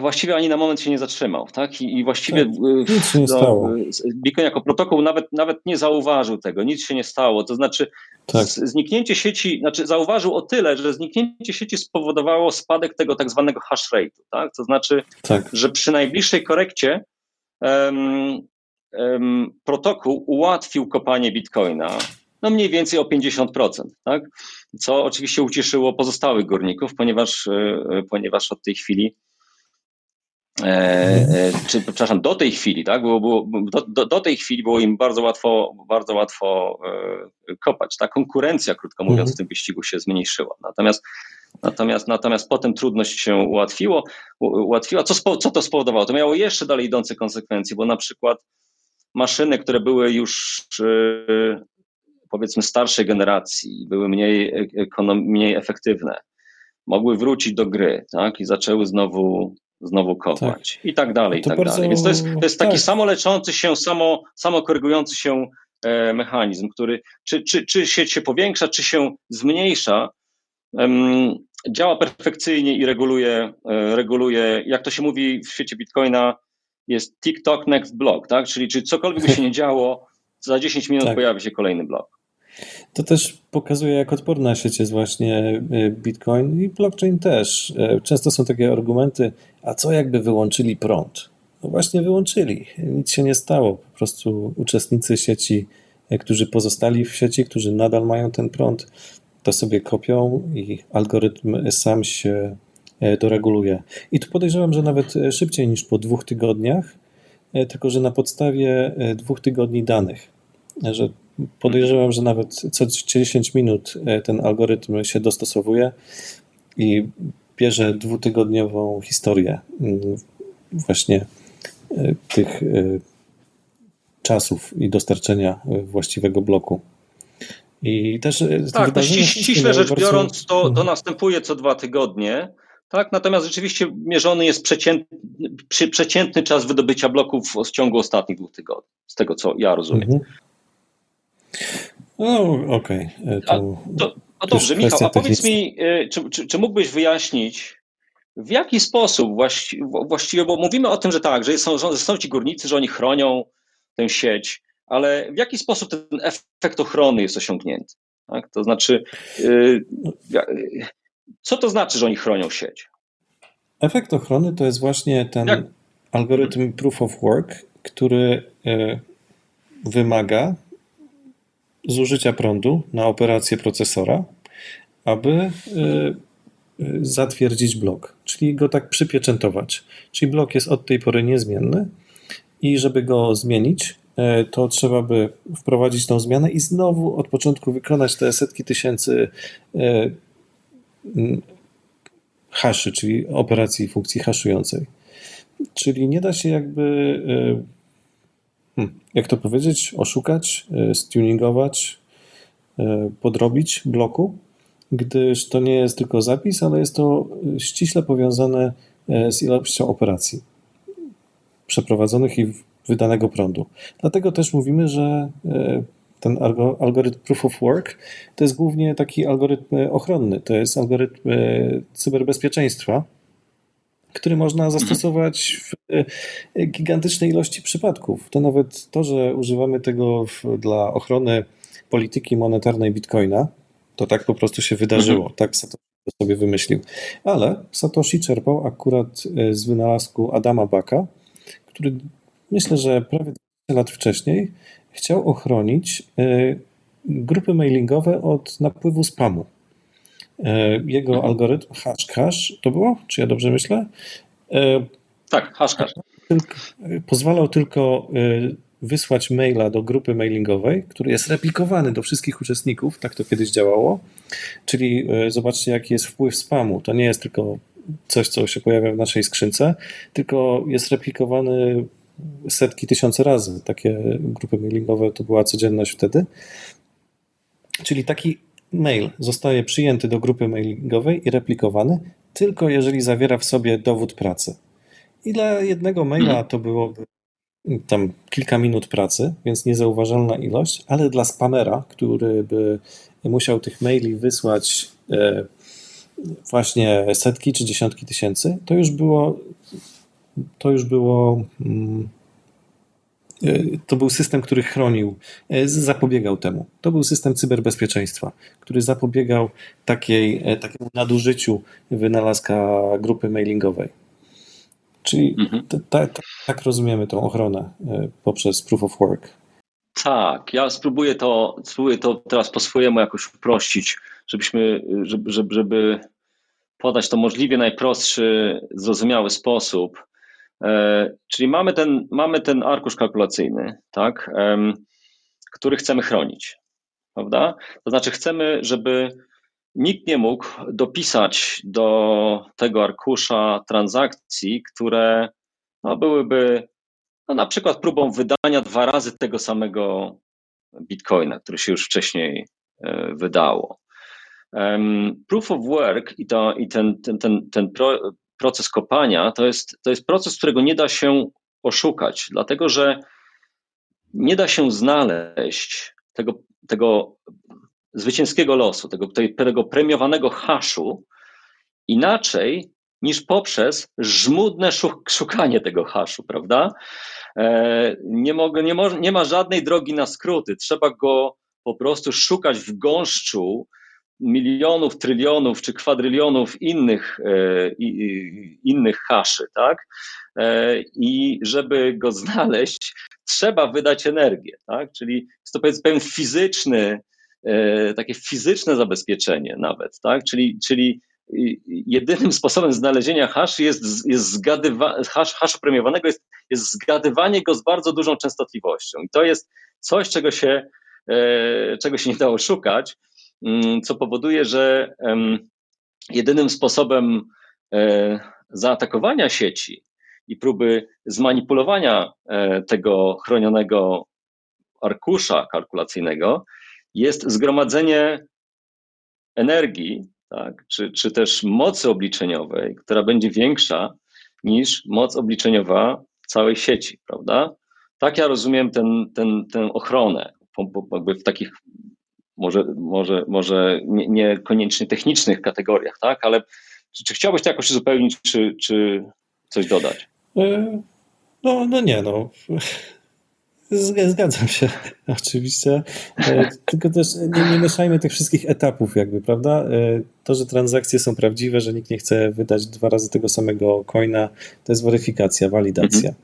właściwie ani na moment się nie zatrzymał, tak? I, i właściwie tak, e, nic się nie no, stało. Bitcoin jako protokół nawet, nawet nie zauważył tego, nic się nie stało. To znaczy tak. zniknięcie sieci, znaczy zauważył o tyle, że zniknięcie sieci spowodowało spadek tego tak zwanego hash rate'u, tak? To znaczy, tak. że przy najbliższej korekcie um, um, protokół ułatwił kopanie Bitcoina no mniej więcej o 50%, tak? Co oczywiście ucieszyło pozostałych górników, ponieważ, ponieważ od tej chwili E, e, czy przepraszam, do tej chwili, tak, było, było, do, do, tej chwili było im bardzo łatwo, bardzo łatwo e, kopać. Ta konkurencja, krótko mówiąc, mhm. w tym wyścigu się zmniejszyła. Natomiast, natomiast, natomiast potem trudność się ułatwiło, ułatwiła. Co, spo, co to spowodowało? To miało jeszcze dalej idące konsekwencje, bo na przykład maszyny, które były już powiedzmy starszej generacji, były mniej, ekonom, mniej efektywne, mogły wrócić do gry, tak, i zaczęły znowu znowu kopać tak. i tak dalej, i tak bardzo... dalej. Więc to jest, to jest taki tak. samoleczący się, samo, samokorygujący się e, mechanizm, który czy, czy, czy sieć się powiększa, czy się zmniejsza, um, działa perfekcyjnie i reguluje, e, reguluje, jak to się mówi w świecie Bitcoina, jest TikTok next block, tak? Czyli czy cokolwiek by się nie działo, za 10 minut tak. pojawi się kolejny blok. To też pokazuje, jak odporna sieć jest właśnie y, Bitcoin i blockchain też. E, często są takie argumenty, a co jakby wyłączyli prąd? No właśnie wyłączyli, nic się nie stało. Po prostu uczestnicy sieci, e, którzy pozostali w sieci, którzy nadal mają ten prąd, to sobie kopią i algorytm sam się e, doreguluje. I tu podejrzewam, że nawet szybciej niż po dwóch tygodniach, tylko że na podstawie dwóch tygodni danych, że podejrzewam, że nawet co 10 minut e, ten algorytm się dostosowuje i bierze dwutygodniową historię mm, właśnie e, tych e, czasów i dostarczenia właściwego bloku. I też tak, to ściśle rzecz bardzo... biorąc, to, to mhm. następuje co dwa tygodnie. Tak, natomiast rzeczywiście mierzony jest przeciętny, przeciętny czas wydobycia bloków w ciągu ostatnich dwóch tygodni, z tego co ja rozumiem. Mhm. No, okej. Okay. To, to, no dobrze, Michał, a powiedz mi, e, czy, czy, czy, mógłbyś wyjaśnić, w jaki sposób właści, właściwie, bo mówimy o tym, że tak, że są, że są ci górnicy, że oni chronią tę sieć, ale w jaki sposób ten efekt ochrony jest osiągnięty? Tak? To znaczy, e, co to znaczy, że oni chronią sieć? Efekt ochrony to jest właśnie ten Jak? algorytm proof of work, który e, wymaga zużycia prądu na operację procesora, aby y, zatwierdzić blok, czyli go tak przypieczętować. Czyli blok jest od tej pory niezmienny i żeby go zmienić, y, to trzeba by wprowadzić tą zmianę i znowu od początku wykonać te setki tysięcy haszy, czyli operacji funkcji haszującej. Czyli nie da się jakby Hmm. jak to powiedzieć, oszukać, e, stuningować, e, podrobić bloku, gdyż to nie jest tylko zapis, ale jest to ściśle powiązane e, z ilością operacji przeprowadzonych i wydanego prądu. Dlatego też mówimy, że ten algorytm proof of work to jest głównie taki algorytm ochronny, to jest algorytm cyberbezpieczeństwa, który można zastosować w e, gigantycznej ilości przypadków. To nawet to, że używamy tego w, dla ochrony polityki monetarnej Bitcoina, To tak po prostu się wydarzyło. Mhm. Tak Satoshi to sobie wymyślił. Ale Satoshi czerpał akurat e, z wynalazku Adama Baka, który myślę, że prawie 20 lat wcześniej chciał ochronić e, grupy mailingowe od napływu spamu. E, jego mhm. algorytm hash to było? Czy ja dobrze myślę? Tak, hash Pozwalał tylko wysłać maila do grupy mailingowej, który jest replikowany do wszystkich uczestników, tak to kiedyś działało. Czyli e, zobaczcie, jaki jest wpływ spamu. To nie jest tylko coś, co się pojawia w naszej skrzynce, tylko jest replikowany setki, tysiące razy. Takie grupy mailingowe to była codzienność wtedy. Czyli taki mail zostaje przyjęty do grupy mailingowej i replikowany tylko jeżeli zawiera w sobie dowód pracy. I dla jednego maila to byłoby tam kilka minut pracy, więc niezauważalna ilość, ale dla spamera, który by musiał tych maili wysłać e, właśnie setki czy dziesiątki tysięcy, to już było to już było mm, to był system, który chronił, e, zapobiegał temu. To był system cyberbezpieczeństwa, który zapobiegał takiej, takiemu nadużyciu wynalazka grupy mailingowej. Czyli mhm. tak rozumiemy tą ochronę e, poprzez proof of work. Tak, ja spróbuję to, spróbuję to teraz po swojemu jakoś uprościć, żebyśmy, żeby, żeby, żeby podać to możliwie najprostszy, zrozumiały sposób. E, czyli mamy ten, mamy ten arkusz kalkulacyjny, tak, który chcemy chronić, prawda? To znaczy chcemy, żeby nikt nie mógł dopisać do tego arkusza transakcji, które no, byłyby no, na przykład próbą wydania dwa razy tego samego bitcoina, który się już wcześniej e, wydało. Proof of work i, to, i ten, ten, ten, ten proces kopania to jest, to jest proces, którego nie da się oszukać, dlatego że nie da się znaleźć tego, tego zwycięskiego losu, tego, tego premiowanego haszu, inaczej niż poprzez żmudne szukanie tego haszu, prawda? E, nie, mogę, nie, mo, nie ma żadnej drogi na skróty. Trzeba go po prostu szukać w gąszczu milionów, trylionów czy kwadrylionów innych, e, innych haszy, tak? E, I żeby go znaleźć, trzeba wydać energię, tak? Czyli jest to pewien fizyczny, E, takie fizyczne zabezpieczenie nawet, tak? Czyli, czyli jedynym sposobem znalezienia hash jest, jest zgadywa, hash, haszu premiowanego jest, jest zgadywanie go z bardzo dużą częstotliwością. I to jest coś, czego się, czego się nie dało szukać, co powoduje, że jedynym sposobem e, zaatakowania sieci i próby zmanipulowania tego chronionego arkusza kalkulacyjnego jest zgromadzenie energii, tak, czy, czy też mocy obliczeniowej, która będzie większa niż moc obliczeniowa całej sieci, prawda? Tak ja rozumiem ten, ten, tę ochronę, w takich może, może, może niekoniecznie nie technicznych kategoriach, tak? Ale czy, czy chciałbyś to jakoś uzupełnić, czy, czy coś dodać? E, no, no nie, no. Zgadzam się, oczywiście. E, tylko też nie, nie mieszajmy tych wszystkich etapów, jakby, prawda? E, to, że transakcje są prawdziwe, że nikt nie chce wydać dwa razy tego samego coina, to jest weryfikacja, walidacja. Mhm.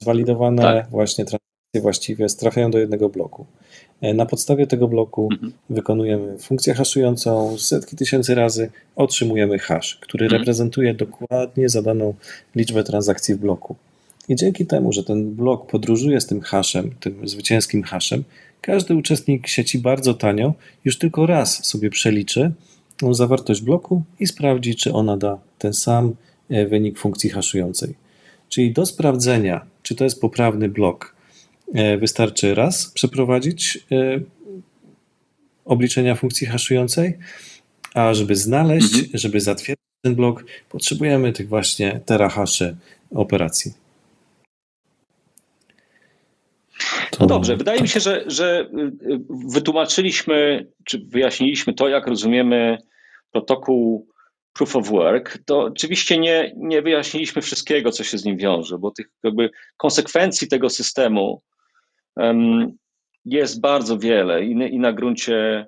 Zwalidowane tak. właśnie transakcje właściwie trafiają do jednego bloku. E, na podstawie tego bloku mhm. wykonujemy funkcję haszującą setki tysięcy razy, otrzymujemy hash, który mhm. reprezentuje dokładnie zadaną liczbę transakcji w bloku. I dzięki temu, że ten blok podróżuje z tym haszem, tym zwycięskim haszem, każdy uczestnik sieci bardzo tanio już tylko raz sobie przeliczy zawartość bloku i sprawdzi, czy ona da ten sam e, wynik funkcji haszującej. Czyli do sprawdzenia, czy to jest poprawny blok, wystarczy raz przeprowadzić e, obliczenia funkcji haszującej, a żeby znaleźć, mhm. żeby zatwierdzić ten blok, potrzebujemy tych właśnie terahaszy operacji. No dobrze, wydaje tak. mi się, że, że y, wytłumaczyliśmy, czy wyjaśniliśmy to, jak rozumiemy protokół proof of work. To oczywiście nie, nie wyjaśniliśmy wszystkiego, co się z nim wiąże, bo tych jakby konsekwencji tego systemu jest bardzo wiele i, i na gruncie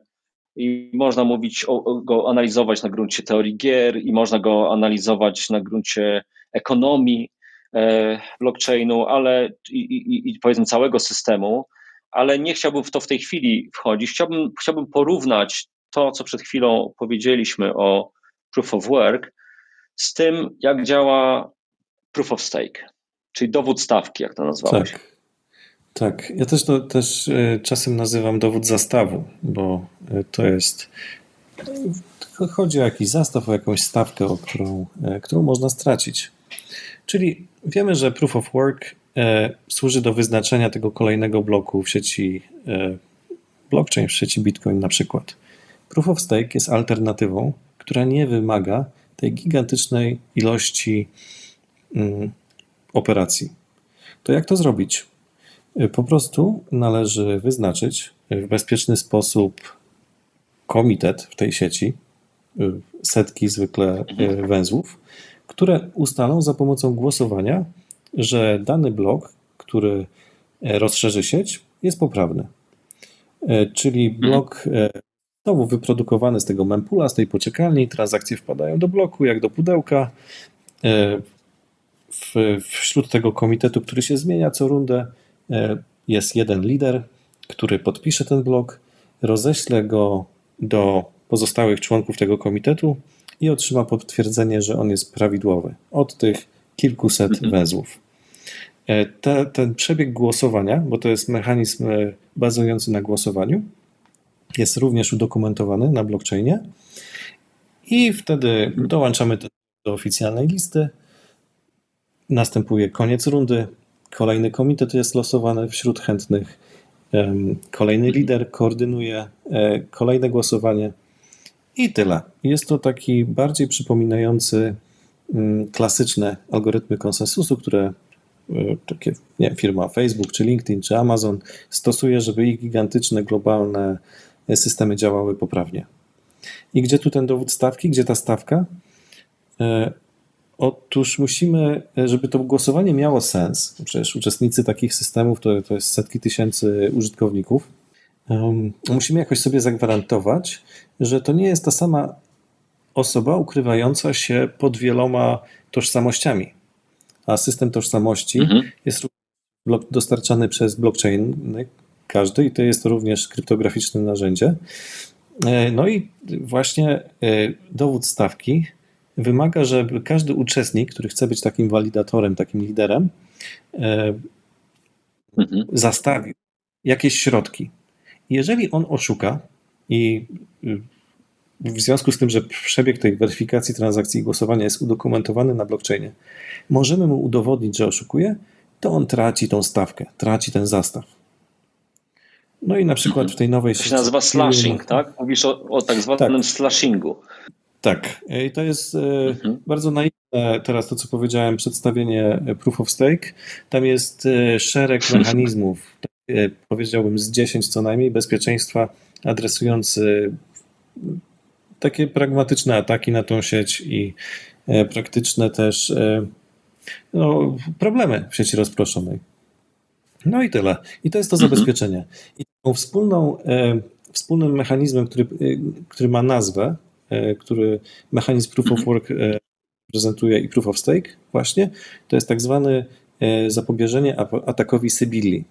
i można mówić o, go analizować na gruncie teorii gier i można go analizować na gruncie ekonomii e, blockchainu, ale i, i, i powiedzmy całego systemu, ale nie chciałbym w to w tej chwili wchodzić. Chciałbym, chciałbym porównać to, co przed chwilą powiedzieliśmy o proof of work, z tym, jak działa proof of stake, czyli dowód stawki, jak to nazwałeś. Tak. Tak, ja też to też e, czasem nazywam dowód zastawu, bo e, to jest. Chodzi o jakiś zastaw, o jakąś stawkę, o którą, e, którą można stracić. Czyli wiemy, że proof of work służy do wyznaczenia tego kolejnego bloku w sieci blockchain, w sieci Bitcoin na przykład. Proof of stake jest alternatywą, która nie wymaga tej gigantycznej ilości mm, operacji. To jak to zrobić? Po prostu należy wyznaczyć w bezpieczny sposób komitet w tej sieci, setki zwykle e, węzłów, które ustalą za pomocą głosowania, że dany blok, który e, rozszerzy sieć, jest poprawny. E, czyli blok znowu wyprodukowany z tego mempula, z tej poczekalni, transakcje wpadają do bloku, jak do pudełka. W, wśród tego komitetu, który się zmienia co rundę, E, jest jeden lider, który podpisze ten blok, roześle go do pozostałych członków tego komitetu i otrzyma potwierdzenie, że on jest prawidłowy od tych kilkuset mhm. węzłów. E, te, ten przebieg głosowania, bo to jest mechanizm e, bazujący na głosowaniu, jest również udokumentowany na blockchainie i wtedy dołączamy do oficjalnej listy. Następuje koniec rundy, Kolejny komitet jest losowany wśród chętnych. Kolejny lider koordynuje e, kolejne głosowanie i tyle. Jest to taki bardziej przypominający mm, klasyczne algorytmy konsensusu, które e, takie nie, firma Facebook, czy LinkedIn, czy Amazon stosuje, żeby ich gigantyczne, globalne systemy działały poprawnie. I gdzie tu ten dowód stawki? Gdzie ta stawka? E, Otóż musimy, żeby to głosowanie miało sens, przecież uczestnicy takich systemów to, to jest setki tysięcy użytkowników, um, musimy jakoś sobie zagwarantować, że to nie jest ta sama osoba ukrywająca się pod wieloma tożsamościami. A system tożsamości mhm. jest dostarczany przez blockchain każdy i to jest również kryptograficzne narzędzie. E, no i właśnie e, dowód stawki wymaga, żeby każdy uczestnik, który chce być takim walidatorem, takim liderem, e, mhm. zastawił jakieś środki. Jeżeli on oszuka i y, w związku z tym, że przebieg tej weryfikacji transakcji i głosowania jest udokumentowany na blockchainie, możemy mu udowodnić, że oszukuje, to on traci tą stawkę, traci ten zastaw. No i na przykład mhm. w tej nowej... To się nazywa slashing, tak? Mówisz o, o tak zwanym tak. slashingu. Tak, i to jest e, mhm. bardzo naiwne teraz to, co powiedziałem, przedstawienie Proof of Stake. Tam jest e, szereg mechanizmów, powiedziałbym z 10 co najmniej, bezpieczeństwa adresujący takie pragmatyczne ataki na tą sieć i e, praktyczne też no, problemy w sieci rozproszonej. No i tyle. I to jest to mhm. zabezpieczenie. I tą wspólną, wspólnym mechanizmem, który, który ma nazwę, E, który mechanizm Proof of Work e, prezentuje i Proof of Stake właśnie, to jest tak zwany e, zapobieżenie atakowi Sybilli.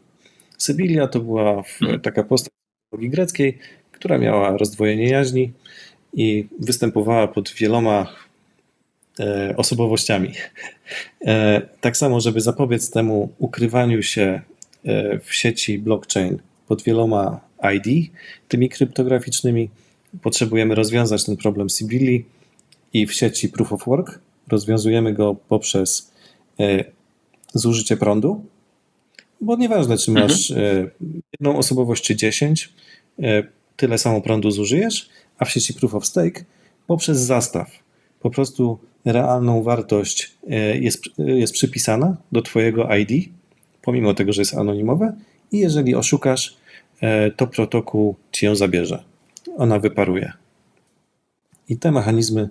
Sybilia to była taka postać mitologii greckiej, która miała rozdwojenie jaźni i występowała pod wieloma osobowościami. Tak samo, żeby zapobiec temu ukrywaniu się w sieci blockchain pod wieloma ID, tymi kryptograficznymi, potrzebujemy rozwiązać ten problem Sibili i w sieci Proof of Work rozwiązujemy go poprzez e, zużycie prądu, bo nieważne, czy masz mhm. e, jedną osobowość, czy dziesięć, e, tyle samo prądu zużyjesz, a w sieci Proof of Stake poprzez zastaw. Po prostu realną wartość jest, jest przypisana do Twojego ID, pomimo tego, że jest anonimowe, i jeżeli oszukasz, to protokół Ci ją zabierze ona wyparuje. I te mechanizmy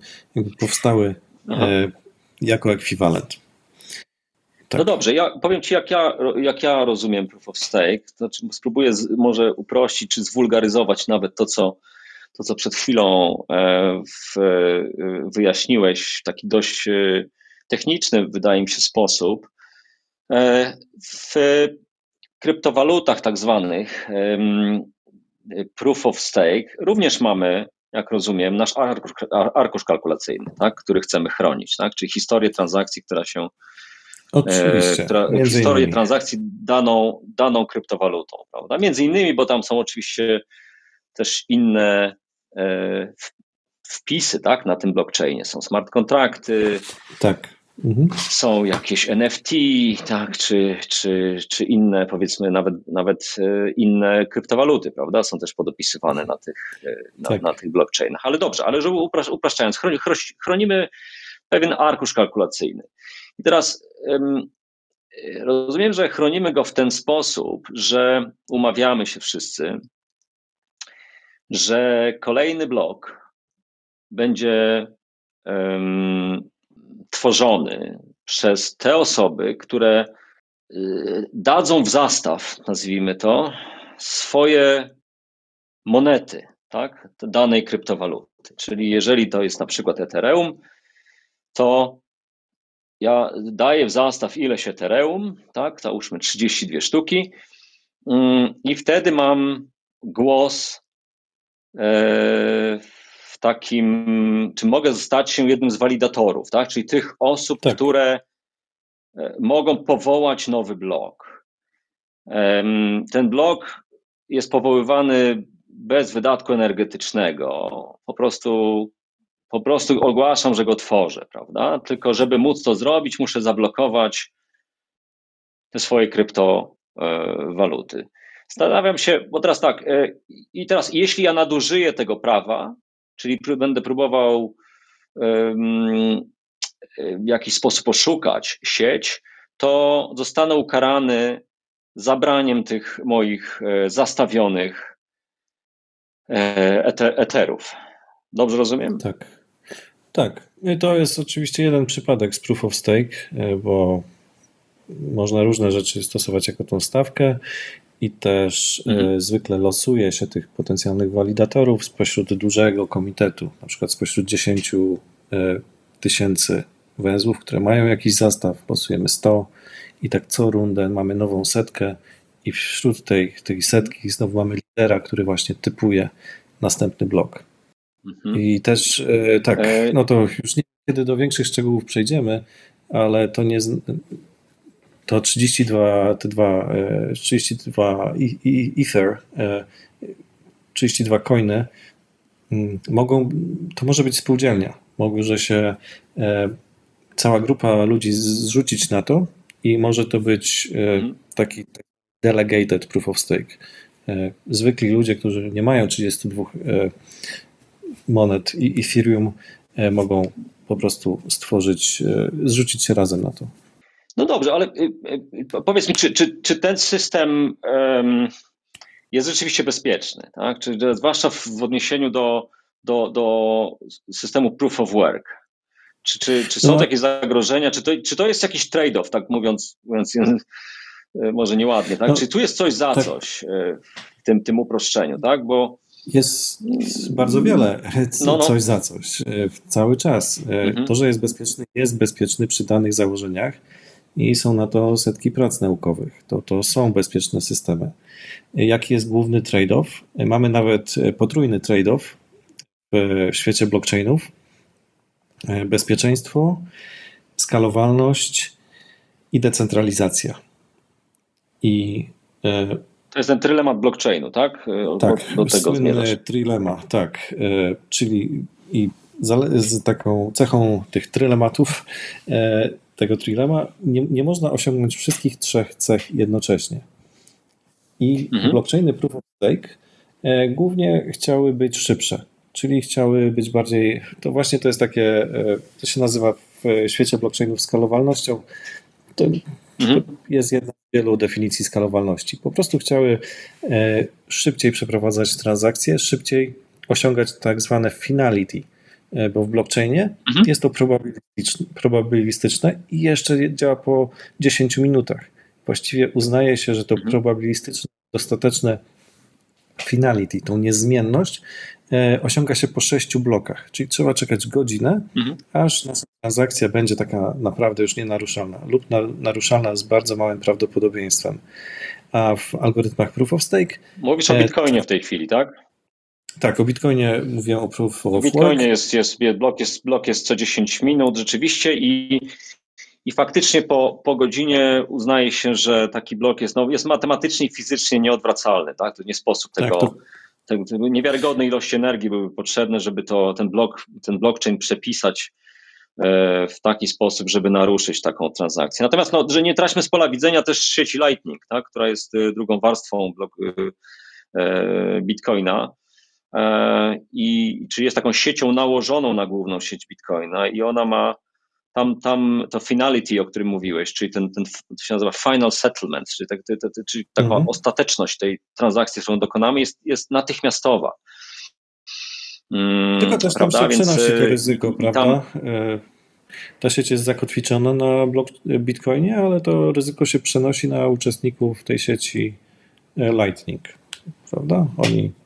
powstały e, jako ekwiwalent. Tak. No dobrze, ja powiem Ci, jak ja, jak ja rozumiem Proof of Stake. Znaczy, spróbuję z, może uprościć czy zwulgaryzować nawet to, co, to, co przed chwilą w, wyjaśniłeś w taki dość techniczny, wydaje mi się, sposób. W kryptowalutach tak zwanych proof of stake również mamy, jak rozumiem, nasz arkusz, arkusz kalkulacyjny, tak, który chcemy chronić, tak, czyli historię transakcji, która się Oczywiście. Która, historię innymi. transakcji daną, daną kryptowalutą, prawda? Między innymi, bo tam są oczywiście też inne e, wpisy, tak, na tym blockchainie. Są smart kontrakty. Tak. Mhm. Są jakieś NFT, tak, czy, czy, czy inne, powiedzmy, nawet, nawet e, inne kryptowaluty, prawda? Są też podopisywane na tych, e, na, tak. na tych blockchainach. Ale dobrze, ale żeby upraszczając, chronimy pewien arkusz kalkulacyjny. I teraz um, rozumiem, że chronimy go w ten sposób, że umawiamy się wszyscy, że kolejny blok będzie um, tworzony przez te osoby, które y, dadzą w zastaw, nazwijmy to, swoje monety, tak, danej kryptowaluty. Czyli jeżeli to jest na przykład Ethereum, to ja daję w zastaw ileś Ethereum, tak, załóżmy 32 sztuki mm, i wtedy mam głos e, takim, czy mogę stać się jednym z walidatorów, tak? czyli tych osób, tak. które e, mogą powołać nowy blok. Ten blok jest powoływany bez wydatku energetycznego. Po prostu, po prostu ogłaszam, że go tworzę, prawda? Tylko żeby móc to zrobić, muszę zablokować te swoje kryptowaluty. Zastanawiam się, bo teraz tak, e, i teraz jeśli ja nadużyję tego prawa, czyli będę próbował w jakiś sposób oszukać sieć, to zostanę ukarany zabraniem tych moich e, zastawionych e, eterów. Dobrze rozumiem? Tak. Tak. I to jest oczywiście jeden przypadek z proof of stake, e, bo można różne rzeczy stosować jako tą stawkę i też mhm. E, zwykle losuje się tych potencjalnych walidatorów spośród dużego komitetu, na przykład spośród 10 e, tysięcy węzłów, które mają jakiś zastaw, losujemy 100 i tak co rundę mamy nową setkę i wśród tej, tej setki znowu mamy lidera, który właśnie typuje następny blok. Mhm. I też e, tak, no to już nie kiedy do większych szczegółów przejdziemy, ale to nie, to 32, te dwa, 32 Ether, 32 coiny mm, mogą, to może być spółdzielnia. Może się e, cała grupa ludzi zrzucić na to i może to być e, mhm. taki delegated proof of stake. E, zwykli ludzie, którzy nie mają 32 monet i Ethereum, mogą po prostu stworzyć, zrzucić się razem na to. No dobrze, ale y, y, powiedz mi, czy, czy, czy ten system jest rzeczywiście bezpieczny? Tak? Czy, zwłaszcza w odniesieniu do, do, do systemu proof of work. Czy, czy, czy są no. takie zagrożenia? Czy to, czy to jest jakiś trade-off, tak mówiąc, mówiąc może nieładnie, tak? No, czy tu jest coś za tak. coś w tym, tym uproszczeniu, tak? Bo jest bardzo wiele, no, no. coś za coś, cały czas. Mhm. To, że jest bezpieczny, jest bezpieczny przy danych założeniach i są na to setki prac naukowych. To, to są bezpieczne systemy. Jaki jest główny trade-off? Mamy nawet potrójny trade-off w świecie blockchainów. Bezpieczeństwo, skalowalność i decentralizacja. I e, to jest ten trylemat blockchainu, tak? Tak, do, do tego słynny trilema, tak. E, czyli i z taką cechą tych trylematów e, tego trilema nie, nie można osiągnąć wszystkich trzech cech jednocześnie. I mhm. blockchainy proof of stake e, głównie chciały być szybsze, czyli chciały być bardziej, to właśnie to jest takie, e, to się nazywa w świecie blockchainów skalowalnością. To, mhm. to jest jedna z wielu definicji skalowalności. Po prostu chciały e, szybciej przeprowadzać transakcje, szybciej osiągać tak zwane finality, bo w blockchainie mhm. jest to probabilistyczne, probabilistyczne i jeszcze działa po 10 minutach. Właściwie uznaje się, że to mhm. probabilistyczne, dostateczne finality, tą niezmienność, e, osiąga się po sześciu blokach, czyli trzeba czekać godzinę, mhm. aż nasza transakcja będzie taka naprawdę już nienaruszalna lub naruszalna z bardzo małym prawdopodobieństwem. A w algorytmach Proof of Stake... Mówisz o Bitcoinie w tej chwili, tak? Tak, o Bitcoinie mówię o Proof of Work. Bitcoinie jest, jest, blok, jest, blok jest co 10 minut rzeczywiście i i faktycznie po, po godzinie uznaje się, że taki blok jest, no, jest matematycznie i fizycznie nieodwracalny. Tak? To nie sposób tak, tego, tak, to... tego, tego niewiarygodne ilości energii były potrzebne, żeby to, ten, blok, ten blockchain przepisać e, w taki sposób, żeby naruszyć taką transakcję. Natomiast, no, że nie traćmy z pola widzenia też sieci Lightning, tak, która jest e, drugą warstwą blok, e, Bitcoina. I czy jest taką siecią nałożoną na główną sieć Bitcoina i ona ma tam, tam to finality, o którym mówiłeś, czyli ten, ten to się nazywa final settlement, czyli, tak, to, to, czyli taka mhm. ostateczność tej transakcji, którą dokonamy, jest, jest natychmiastowa. Mm, Tylko też prawda? tam się Więc, przenosi to y, ryzyko, prawda? Tam... E, ta sieć jest zakotwiczona na blok Bitcoinie, ale to ryzyko się przenosi na uczestników tej sieci e, Lightning, prawda? Oni e,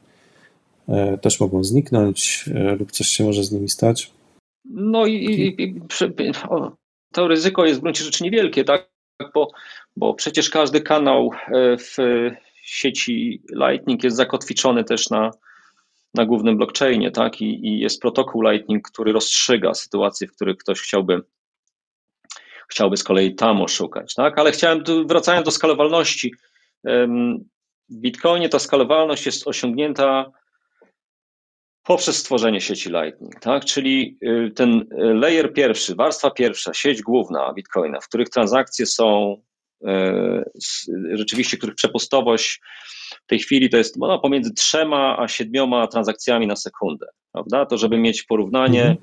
też mogą zniknąć lub coś się może z nimi stać. No i, i, i to ryzyko jest w gruncie rzeczy niewielkie, tak? Bo, bo przecież każdy kanał e, w sieci Lightning jest zakotwiczony też na, na głównym blockchainie, tak? I, I, jest protokół Lightning, który rozstrzyga sytuacje, w których ktoś chciałby chciałby z kolei tam oszukać, tak? Ale chciałem, wracając do skalowalności, w Bitcoinie ta skalowalność jest osiągnięta poprzez stworzenie sieci Lightning, tak? czyli y, ten layer pierwszy, warstwa pierwsza, sieć główna Bitcoina, w których transakcje są y, rzeczywiście, których przepustowość w tej chwili to jest no, pomiędzy trzema a siedmioma transakcjami na sekundę, prawda? To żeby mieć porównanie, mhm.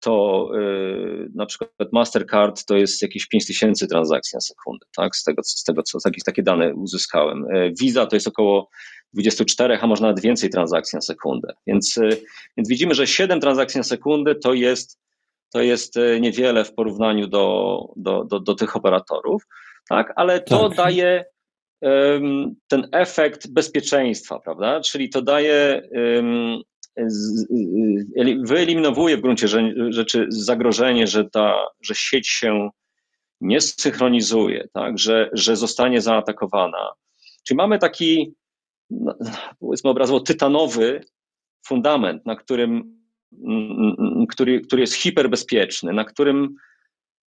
to y, na przykład Mastercard to jest jakieś 5000 transakcji na sekundę, tak? Z tego, z tego co jakieś takie dane uzyskałem. Visa to jest około 24, a może nawet więcej transakcji na sekundę. Więc, y, więc widzimy, że 7 transakcji na sekundę to jest, to jest y, niewiele w porównaniu do, do, do, do tych operatorów, tak? ale to tak. daje um, ten efekt bezpieczeństwa, prawda? Czyli to daje, um, wyeliminowuje w gruncie rzeczy zagrożenie, że, ta, że sieć się nie synchronizuje, tak? że, że zostanie zaatakowana. Czyli mamy taki powiedzmy obrazowo tytanowy fundament, na którym, który, który jest hiperbezpieczny, na którym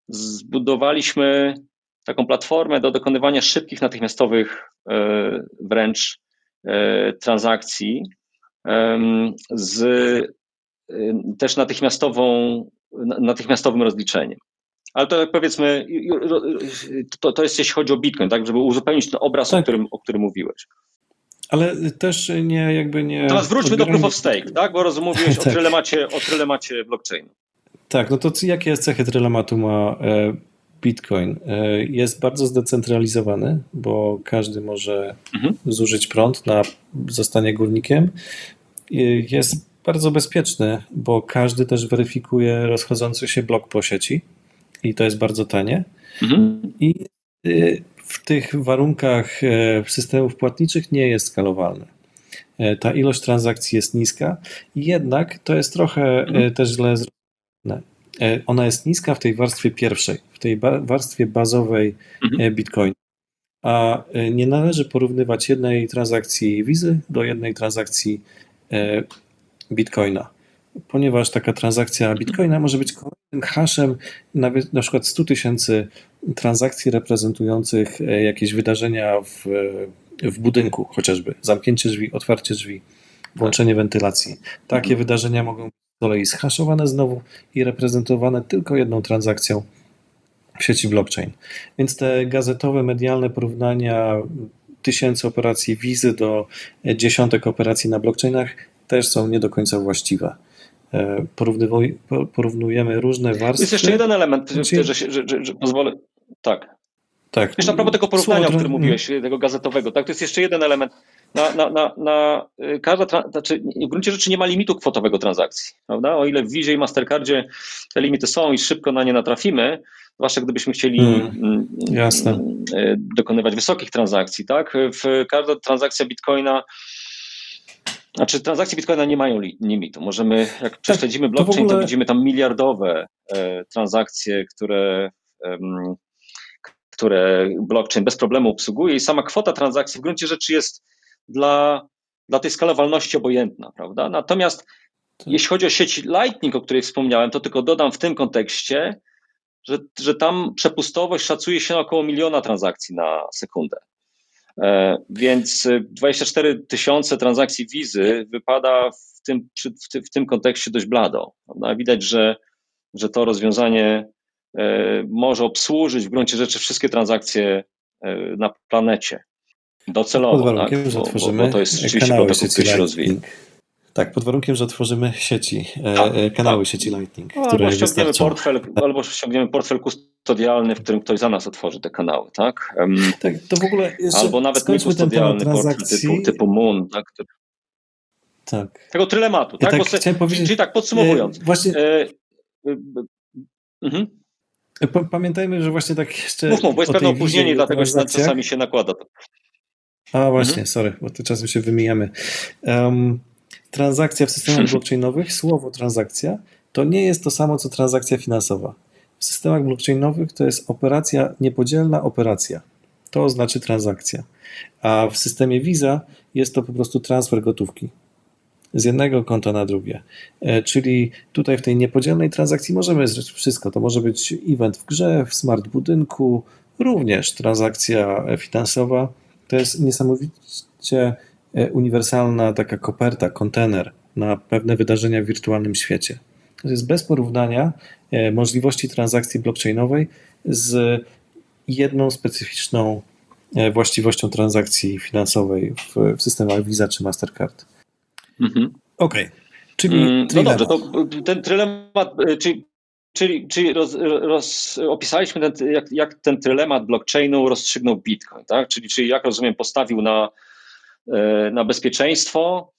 zbudowaliśmy taką platformę do dokonywania szybkich, natychmiastowych e, wręcz e, transakcji z e, też natychmiastową, natychmiastowym rozliczeniem. Ale to jak powiedzmy, to, to jest jeśli chodzi o Bitcoin, tak, żeby uzupełnić ten obraz, tak. o, którym, o którym mówiłeś. Ale też nie jakby nie. Teraz wróćmy do proof of stake, tak? Bo rozumiałeś tak. o trylemacie, o trylemacie blockchainu. Tak, no to jakie cechy trylematu ma e, Bitcoin? E, jest bardzo zdecentralizowany, bo każdy może mhm. zużyć prąd na zostanie górnikiem. Jest bardzo bezpieczny, bo każdy też weryfikuje rozchodzący się blok po sieci i to jest bardzo tanie. Mhm. I y, w tych warunkach e, systemów płatniczych nie jest skalowalne. E, ta ilość transakcji jest niska, jednak to jest trochę e, mhm. też źle zrobione. Ona jest niska w tej warstwie pierwszej, w tej warstwie bazowej mhm. Bitcoin. A nie należy porównywać jednej transakcji wizy do jednej transakcji Bitcoina ponieważ taka transakcja bitcoina może być kolejnym hashem nawet na przykład 100 tysięcy transakcji reprezentujących e, jakieś wydarzenia w, w budynku, chociażby zamknięcie drzwi, otwarcie drzwi, włączenie wentylacji. Takie mhm. wydarzenia mogą być z kolei schaszowane znowu i reprezentowane tylko jedną transakcją w sieci blockchain. Więc te gazetowe, medialne porównania tysięcy operacji wizy do dziesiątek operacji na blockchainach też są nie do końca właściwe. E, porównujemy różne warstwy. Jest jeszcze jeden element, znaczy... że, że, że, że pozwolę. Tak. Tak. Wiesz, a propos tego porównania, o którym mówiłeś, tego gazetowego, tak, to jest jeszcze jeden element. Na, na, na, na y, każda, znaczy w gruncie rzeczy nie ma limitu kwotowego transakcji, prawda? O ile w Wizie i Mastercardzie te limity są i szybko na nie natrafimy, zwłaszcza gdybyśmy chcieli hmm, dokonywać wysokich transakcji, tak? W każda transakcja Bitcoina Znaczy transakcje Bitcoina nie mają limitu. Możemy, jak tak, prześledzimy blockchain, to, ogóle... to, widzimy tam miliardowe e, transakcje, które, e, które blockchain bez problemu obsługuje i sama kwota transakcji w gruncie rzeczy jest dla, dla tej skalowalności obojętna, prawda? Natomiast tak. jeśli chodzi o sieć Lightning, o której wspomniałem, to tylko dodam w tym kontekście, że, że tam przepustowość szacuje się na około miliona transakcji na sekundę. E, więc 24 tysiące transakcji wizy wypada w tym, w tym kontekście dość blado. Prawda? Widać, że, że to rozwiązanie e, może obsłużyć w gruncie rzeczy wszystkie transakcje e, na planecie. Docelowo, pod warunkiem, tak? że otworzymy bo, bo to jest rzeczywiście protokół, który się rozwija. Tak, pod warunkiem, że otworzymy sieci, tak, kanały tak. sieci Lightning. No, które albo, ściągniemy portfel, albo ściągniemy portfel kustodialny, w którym ktoś za nas otworzy te kanały, tak? Um, tak, to w ogóle Albo nawet kustodialny portfel typu, typu Moon, tak? tak. Tego trylematu, tak? Ja tak powiedzieć, czyli tak, podsumowując. E, właśnie... E, e, mhm. Pamiętajmy, że właśnie tak jeszcze. Mów, mów bo jest pewne opóźnienie, dlatego że czasami się nakłada to. A właśnie, mhm. sorry, bo tu czasem się wymijamy. Um, transakcja w systemach blockchainowych, słowo transakcja, to nie jest to samo co transakcja finansowa. W systemach blockchainowych to jest operacja, niepodzielna operacja. To znaczy transakcja. A w systemie Visa jest to po prostu transfer gotówki z jednego konta na drugie. E, czyli tutaj w tej niepodzielnej transakcji możemy zrobić wszystko. To może być event w grze, w smart budynku, również transakcja finansowa. To jest niesamowicie uniwersalna taka koperta, kontener na pewne wydarzenia w wirtualnym świecie. To jest bez porównania e, możliwości transakcji blockchainowej z jedną specyficzną właściwością transakcji finansowej w, w systemach Visa czy Mastercard. Mhm. Okej. Okay. Czyli mm, no dobrze, to ten trylemat, y, czyli, czyli, czyli roz, roz, opisaliśmy ten, jak, jak ten trylemat blockchainu rozstrzygnął Bitcoin, tak? Czyli, czyli jak rozumiem, postawił na, y, na bezpieczeństwo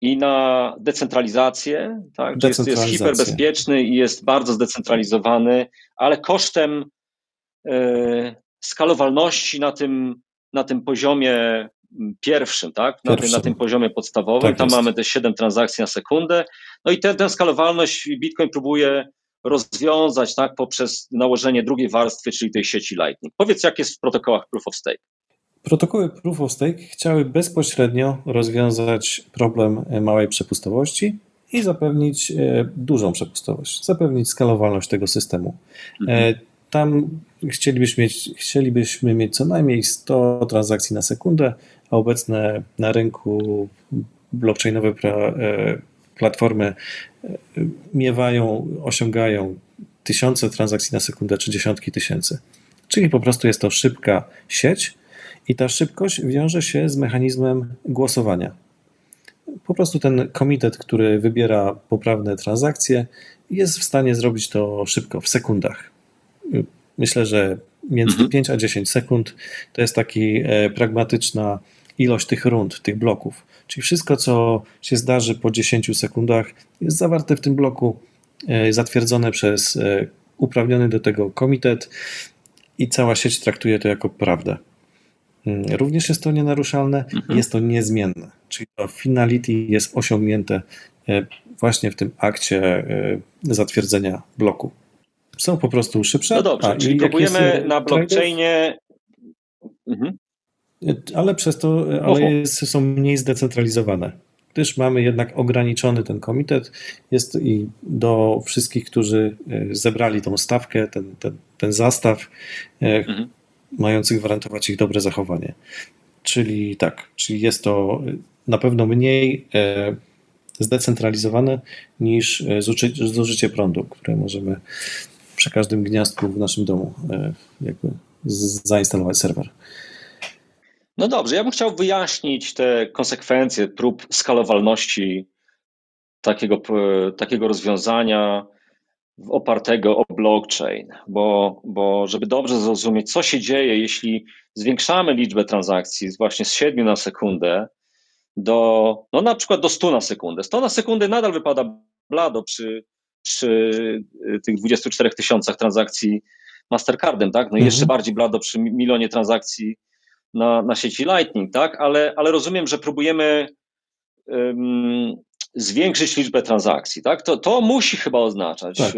i na decentralizację, tak? Jest, jest hiperbezpieczny i jest bardzo zdecentralizowany, ale kosztem y, skalowalności na tym, na tym poziomie pierwszym, tak? Na, Tym, na tym poziomie podstawowym. Tak Tam jest. mamy te 7 transakcji na sekundę. No i tę skalowalność Bitcoin próbuje rozwiązać tak, poprzez nałożenie drugiej warstwy, czyli tej sieci Lightning. Powiedz, jak jest w protokołach Proof of Stake. Protokoły Proof of Stake chciały bezpośrednio rozwiązać problem małej przepustowości i zapewnić e, dużą przepustowość, zapewnić skalowalność tego systemu. Mhm. E, tam chcielibyśmy mieć, chcielibyśmy mieć co najmniej 100 transakcji na sekundę, a obecne na rynku blockchainowe e, platformy e, miewają, osiągają tysiące transakcji na sekundę czy dziesiątki tysięcy. Czyli po prostu jest to szybka sieć i ta szybkość wiąże się z mechanizmem głosowania. Po prostu ten komitet, który wybiera poprawne transakcje, jest w stanie zrobić to szybko, w sekundach. Myślę, że między mhm. 5 a 10 sekund to jest taki e, pragmatyczna ilość tych rund, tych bloków. Czyli wszystko, co się zdarzy po 10 sekundach, jest zawarte w tym bloku, e, zatwierdzone przez e, uprawniony do tego komitet i cała sieć traktuje to jako prawdę. Mm, również jest to nienaruszalne, mhm. jest to niezmienne, czyli to finality jest osiągnięte właśnie w tym akcie zatwierdzenia bloku są po prostu szybsze. No dobrze, A, czyli próbujemy e, na blockchainie. Mhm. Ale przez to ale jest, są mniej zdecentralizowane. Gdyż mamy jednak ograniczony ten komitet, jest i do wszystkich, którzy e, zebrali tą stawkę, ten, ten, ten zastaw, e, mhm. Mających gwarantować ich dobre zachowanie. Czyli tak, czyli jest to na pewno mniej zdecentralizowane niż zużycie prądu, które możemy przy każdym gniazdku w naszym domu e, jakby zainstalować serwer. No dobrze, ja bym chciał wyjaśnić te konsekwencje prób skalowalności takiego, takiego rozwiązania opartego o blockchain, bo, bo żeby dobrze zrozumieć, co się dzieje, jeśli zwiększamy liczbę transakcji właśnie z 7 na sekundę do, no na przykład do 100 na sekundę. 100 na sekundę nadal wypada blado przy przy y, tych 24 tysiącach transakcji Mastercardem, tak? No i mhm. jeszcze bardziej blado przy milionie transakcji na, na sieci Lightning, tak? Ale, ale rozumiem, że próbujemy zwiększyć liczbę transakcji. Tak? To, to musi chyba oznaczać tak.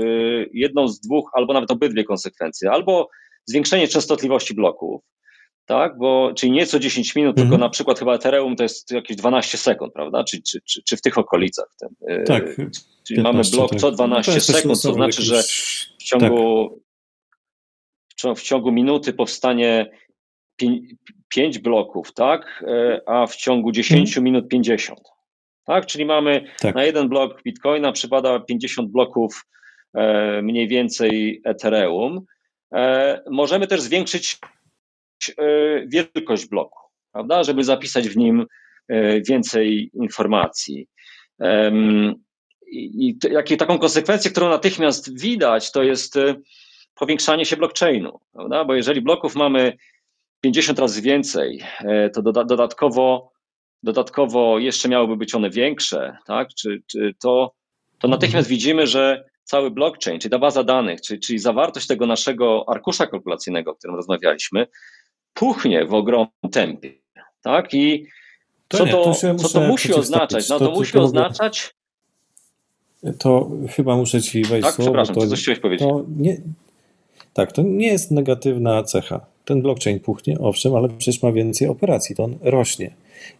jedną z dwóch, albo nawet obydwie konsekwencje. Albo zwiększenie częstotliwości bloków, tak? Bo, czyli nie co 10 minut, mhm. tylko na przykład chyba Ethereum to jest jakieś 12 sekund, prawda? Czy, czy, czy, czy w tych okolicach. Ten, tak. Czyli 15, mamy blok tak. co 12 no sekund, to znaczy, że w ciągu, tak. w ciągu minuty powstanie 5 bloków, tak? E, a w ciągu 10 mhm. minut 50. Tak? Czyli mamy tak. na jeden blok Bitcoina przypada 50 bloków e, mniej więcej Ethereum. E, możemy też zwiększyć wielkość bloku, prawda? Żeby zapisać w nim więcej informacji. I jakie taką konsekwencję, którą natychmiast widać, to jest powiększanie się blockchainu, prawda? Bo jeżeli bloków mamy 50 razy więcej, e, to dodatkowo, dodatkowo jeszcze miałyby być one większe, tak? Czy, czy to, to natychmiast widzimy, że cały blockchain, czyli ta baza danych, czyli, czyli zawartość tego naszego arkusza kalkulacyjnego, o którym rozmawialiśmy, puchnie w ogromnym tempie. Tak? I co to, to co to musi oznaczać? No to, to musi oznaczać. To chyba muszę ci wejść tak, słowo. Przepraszam, to, coś chciałeś powiedzieć? To nie, tak, to nie jest negatywna cecha ten blockchain puchnie, owszem, ale przecież ma więcej operacji, to on rośnie.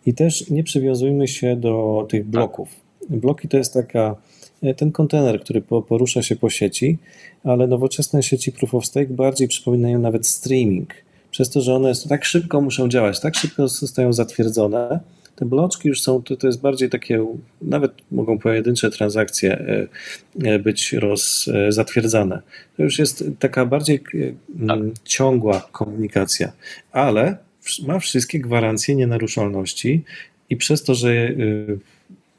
I też nie przywiązujmy się do tych bloków. Bloki to jest taka, e, ten kontener, który porusza się po sieci, ale nowoczesne sieci Proof of Stake bardziej przypominają nawet streaming. Przez to, że one tak szybko muszą działać, tak szybko zostają zatwierdzone, te bloczki już są, to, to jest bardziej takie, nawet mogą pojedyncze transakcje e, e, być roz, zatwierdzane. To już jest taka bardziej tak. ciągła komunikacja, ale ma wszystkie gwarancje nienaruszalności i przez to, że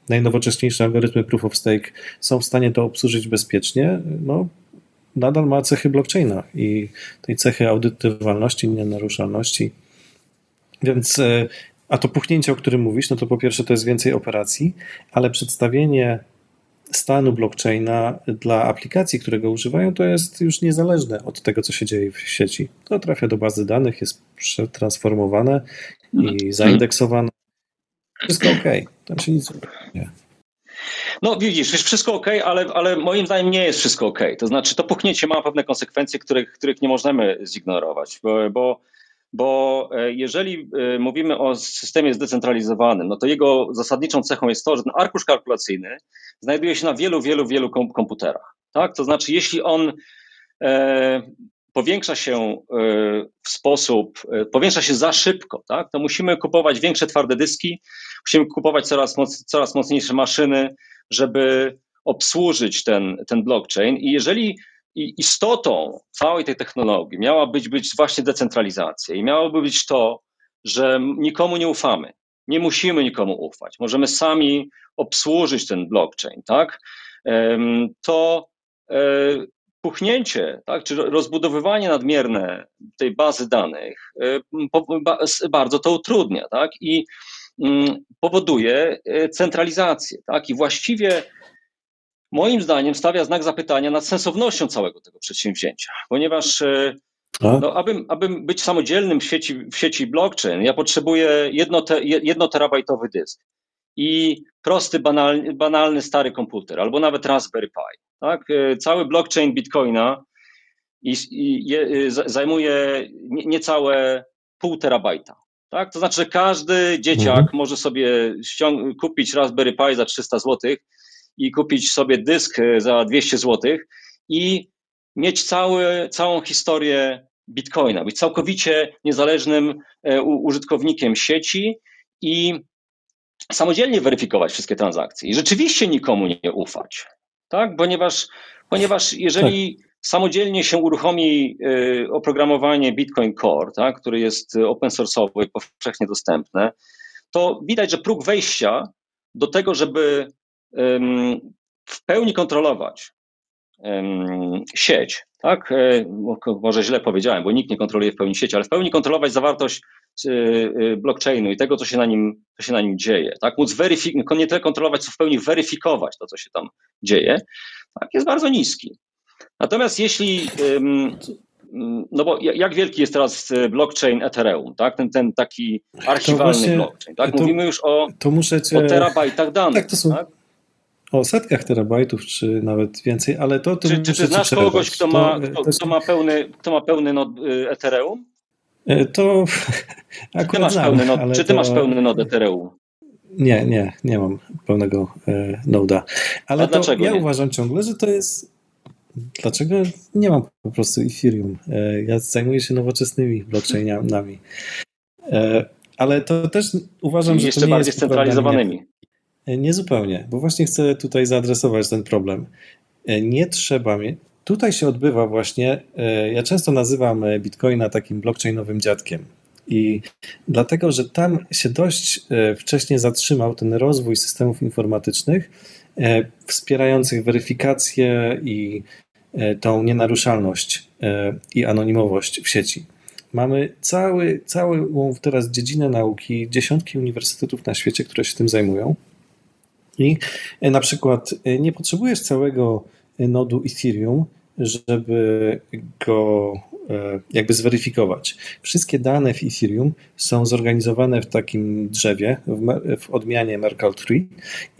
najnowocześniejsze algorytmy proof of stake są w stanie to obsłużyć bezpiecznie, no, nadal ma cechy blockchaina i tej cechy audytywalności, nienaruszalności. Więc a to puchnięcie, o którym mówisz, no to po pierwsze to jest więcej operacji, ale przedstawienie stanu blockchaina dla aplikacji, które go używają, to jest już niezależne od tego, co się dzieje w sieci. To trafia do bazy danych, jest przetransformowane i zaindeksowane. Wszystko ok. Tam się nic nie. No widzisz, jest wszystko ok, ale, ale moim zdaniem nie jest wszystko ok. To znaczy to puchnięcie ma pewne konsekwencje, których, których nie możemy zignorować, bo, bo bo e, jeżeli e, mówimy o systemie zdecentralizowanym, no to jego zasadniczą cechą jest to, że ten arkusz kalkulacyjny znajduje się na wielu, wielu, wielu komputerach. Tak? To znaczy, jeśli on e, powiększa się w sposób, powiększa się za szybko, tak? to musimy kupować większe twarde dyski, musimy kupować coraz, moc, coraz mocniejsze maszyny, żeby obsłużyć ten, ten blockchain. I jeżeli i istotą całej tej technologii miała być, być właśnie decentralizacja i miałoby być to, że nikomu nie ufamy. Nie musimy nikomu ufać. Możemy sami obsłużyć ten blockchain, tak? To e, puchnięcie, tak, czy rozbudowywanie nadmierne tej bazy danych e, bardzo to utrudnia, tak? I mm, powoduje e, centralizację, tak? I właściwie moim zdaniem stawia znak zapytania nad sensownością całego tego przedsięwzięcia, ponieważ e, no, abym, abym być samodzielnym w sieci, w sieci blockchain, ja potrzebuję jedno, te, jedno terabajtowy dysk i prosty, banalny, banalny stary komputer, albo nawet Raspberry Pi. Tak? E, cały blockchain Bitcoina i, i e, zajmuje niecałe pół terabajta. Tak? To znaczy, że każdy dzieciak mhm. może sobie kupić Raspberry Pi za 300 złotych i kupić sobie dysk e, za 200 zł i mieć cały, całą historię Bitcoina, być całkowicie niezależnym e, użytkownikiem sieci i samodzielnie weryfikować wszystkie transakcje i rzeczywiście nikomu nie ufać, tak? Ponieważ, ponieważ jeżeli tak. samodzielnie się uruchomi e, oprogramowanie Bitcoin Core, tak, które jest open source'owe i powszechnie dostępne, to widać, że próg wejścia do tego, żeby w pełni kontrolować sieć, tak? E, może źle powiedziałem, bo nikt nie kontroluje w pełni sieci, ale w pełni kontrolować zawartość e, e, blockchainu i tego, co się na nim, co się na nim dzieje, tak? Móc weryfikować, nie tyle kontrolować, co w pełni weryfikować to, co się tam dzieje, tak? jest bardzo niski. Natomiast jeśli no bo jak wielki jest teraz blockchain Ethereum, tak? Ten, ten taki archiwalny właśnie, blockchain, tak? Mówimy to, już o, cię... o terabajtach danych, tak? To są... tak? O setkach terabajtów, czy nawet więcej, ale to... to czy, czy ty znasz kogoś, kto ma, kto, kto, ma pełny, kto ma pełny nod y, Ethereum? E, to akurat czy ty masz znam, pełny nod, czy ty to... masz pełny nod Ethereum? Nie, nie, nie mam pełnego e, noda. Ale A to ja nie? uważam ciągle, że to jest Dlaczego nie mam po prostu Ethereum? E, ja zajmuję się nowoczesnymi blockchainami. E, ale to też uważam, że jeszcze to nie bardziej scentralizowanymi. E, nie zupełnie, bo właśnie chcę tutaj zaadresować ten problem. Nie trzeba mieć. Tutaj się odbywa właśnie, ja często nazywam Bitcoina takim blockchainowym dziadkiem. I dlatego, że tam się dość wcześnie zatrzymał ten rozwój systemów informatycznych, wspierających weryfikację i E, tą nienaruszalność e, i anonimowość w sieci. Mamy cały, całą teraz dziedzinę nauki, dziesiątki uniwersytetów na świecie, które się tym zajmują. I e, na przykład nie potrzebujesz całego nodu Ethereum, żeby go jakby zweryfikować. Wszystkie dane w Ethereum są zorganizowane w takim drzewie, w, odmianie Merkle Tree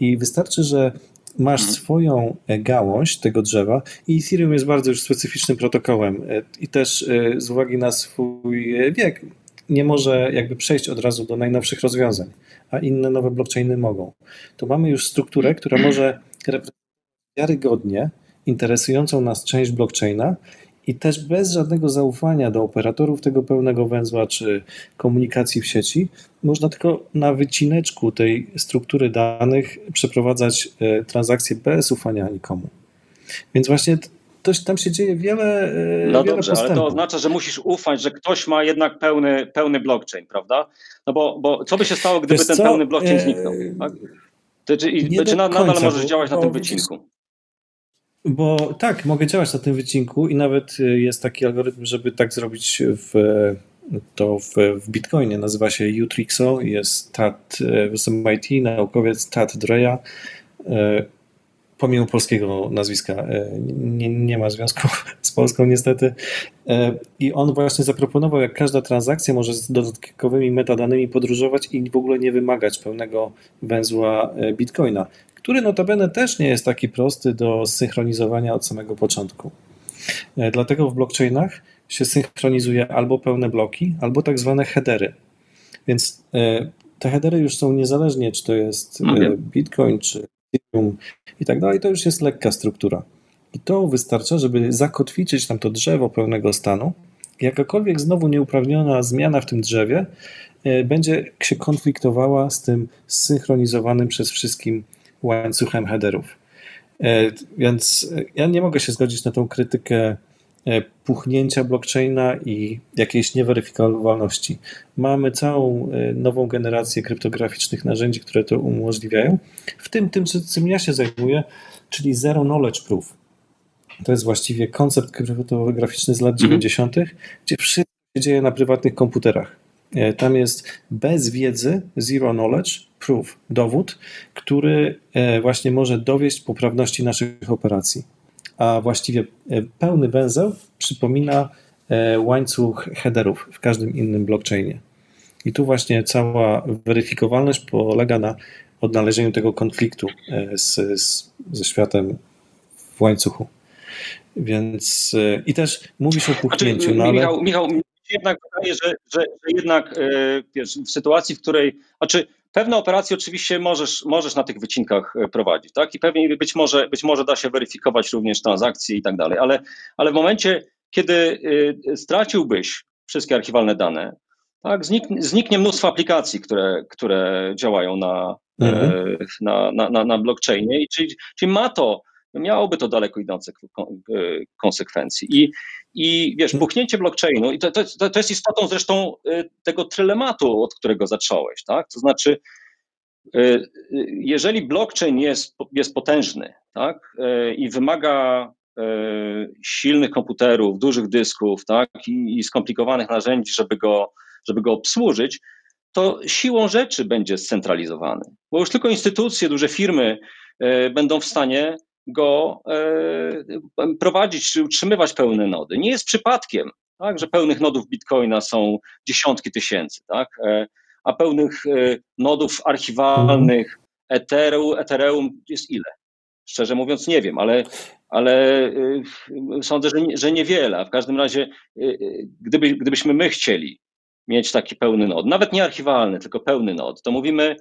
i wystarczy, że masz mhm. swoją e, gałąź tego drzewa i Ethereum jest bardzo już specyficznym protokołem e, i też e, z uwagi na swój wiek nie może jakby przejść od razu do najnowszych rozwiązań, a inne nowe blockchainy mogą. To mamy już strukturę, która może reprezentować wiarygodnie interesującą nas część blockchaina i też bez żadnego zaufania do operatorów tego pełnego węzła czy komunikacji w sieci, można tylko na wycineczku tej struktury danych przeprowadzać e, transakcje bez ufania nikomu. Więc właśnie to, tam się dzieje wiele. E, no wiele dobrze, postępów. ale to oznacza, że musisz ufać, że ktoś ma jednak pełny, pełny blockchain, prawda? No bo, bo co by się stało, gdyby Wiesz ten co? pełny blockchain e, zniknął? Tak? Ty, czy, czy nadal końca, możesz działać na tym wycinku? Bo tak, mogę działać na tym wycinku i nawet y, jest taki algorytm, żeby tak zrobić w, to w, w Bitcoinie. Nazywa się Utrixo, jest y, z MIT, naukowiec Tad Dreja. Pomimo polskiego nazwiska, nie, nie ma związku z Polską niestety. I on właśnie zaproponował, jak każda transakcja może z dodatkowymi metadanymi podróżować i w ogóle nie wymagać pełnego węzła Bitcoina który notabene też nie jest taki prosty do synchronizowania od samego początku. E, dlatego w blockchainach się synchronizuje albo pełne bloki, albo tak zwane headery. Więc e, te headery już są niezależnie, czy to jest e, Bitcoin, czy Ethereum i tak dalej, to już jest lekka struktura. I to wystarcza, żeby zakotwiczyć tam to drzewo pełnego stanu. Jakakolwiek znowu nieuprawniona zmiana w tym drzewie będzie się konfliktowała z tym zsynchronizowanym przez wszystkim łańcuchem headerów. E, więc ja nie mogę się zgodzić na tą krytykę e, puchnięcia blockchaina i jakiejś nieweryfikowalności. Mamy całą e, nową generację kryptograficznych narzędzi, które to umożliwiają, w tym tym, czym ja się zajmuję, czyli Zero Knowledge Proof. To jest właściwie koncept kryptograficzny z lat 90., mhm. gdzie wszystko się dzieje na prywatnych komputerach. E, tam jest bez wiedzy, zero knowledge, proof, dowód, który e, właśnie może dowieść poprawności naszych operacji. A właściwie e, pełny węzeł przypomina łańcuch headerów w każdym innym blockchainie. I tu właśnie cała weryfikowalność polega na odnalezieniu tego konfliktu z, z, ze światem w łańcuchu. Więc i też mówi się o znaczy, puchnięciu. no ale... Michał, Michał, jednak wydaje, że, że, że jednak e, wiesz, w sytuacji, w której, znaczy pewne operacje oczywiście możesz, możesz na tych wycinkach e, prowadzić, tak? I pewnie być może, być może da się weryfikować również transakcje i tak dalej, ale, ale w momencie, kiedy e, straciłbyś wszystkie archiwalne dane, tak, zniknie, zniknie mnóstwo aplikacji, które, które działają na, mhm. na, na, na, na blockchainie, i czyli, czyli ma to miałoby to daleko idące konsekwencje. I, i wiesz, buchnięcie blockchainu, i to, to, to jest istotą zresztą y, tego trylematu, od którego zacząłeś, tak? To znaczy, y, jeżeli blockchain jest, jest potężny, tak? I wymaga silnych komputerów, dużych dysków, tak? I, i skomplikowanych narzędzi, żeby go, żeby go obsłużyć, to siłą rzeczy będzie scentralizowany. Bo już tylko instytucje, duże firmy będą w stanie go e, prowadzić czy utrzymywać pełne nody. Nie jest przypadkiem, tak, że pełnych nodów Bitcoina są dziesiątki tysięcy, tak, e, a pełnych e, nodów archiwalnych Ethereum, Ethereum jest ile? Szczerze mówiąc nie wiem, ale, ale sądzę, że, że niewiele. W każdym razie, gdyby, gdybyśmy my chcieli mieć taki pełny nod, nawet nie archiwalny, tylko pełny nod, to mówimy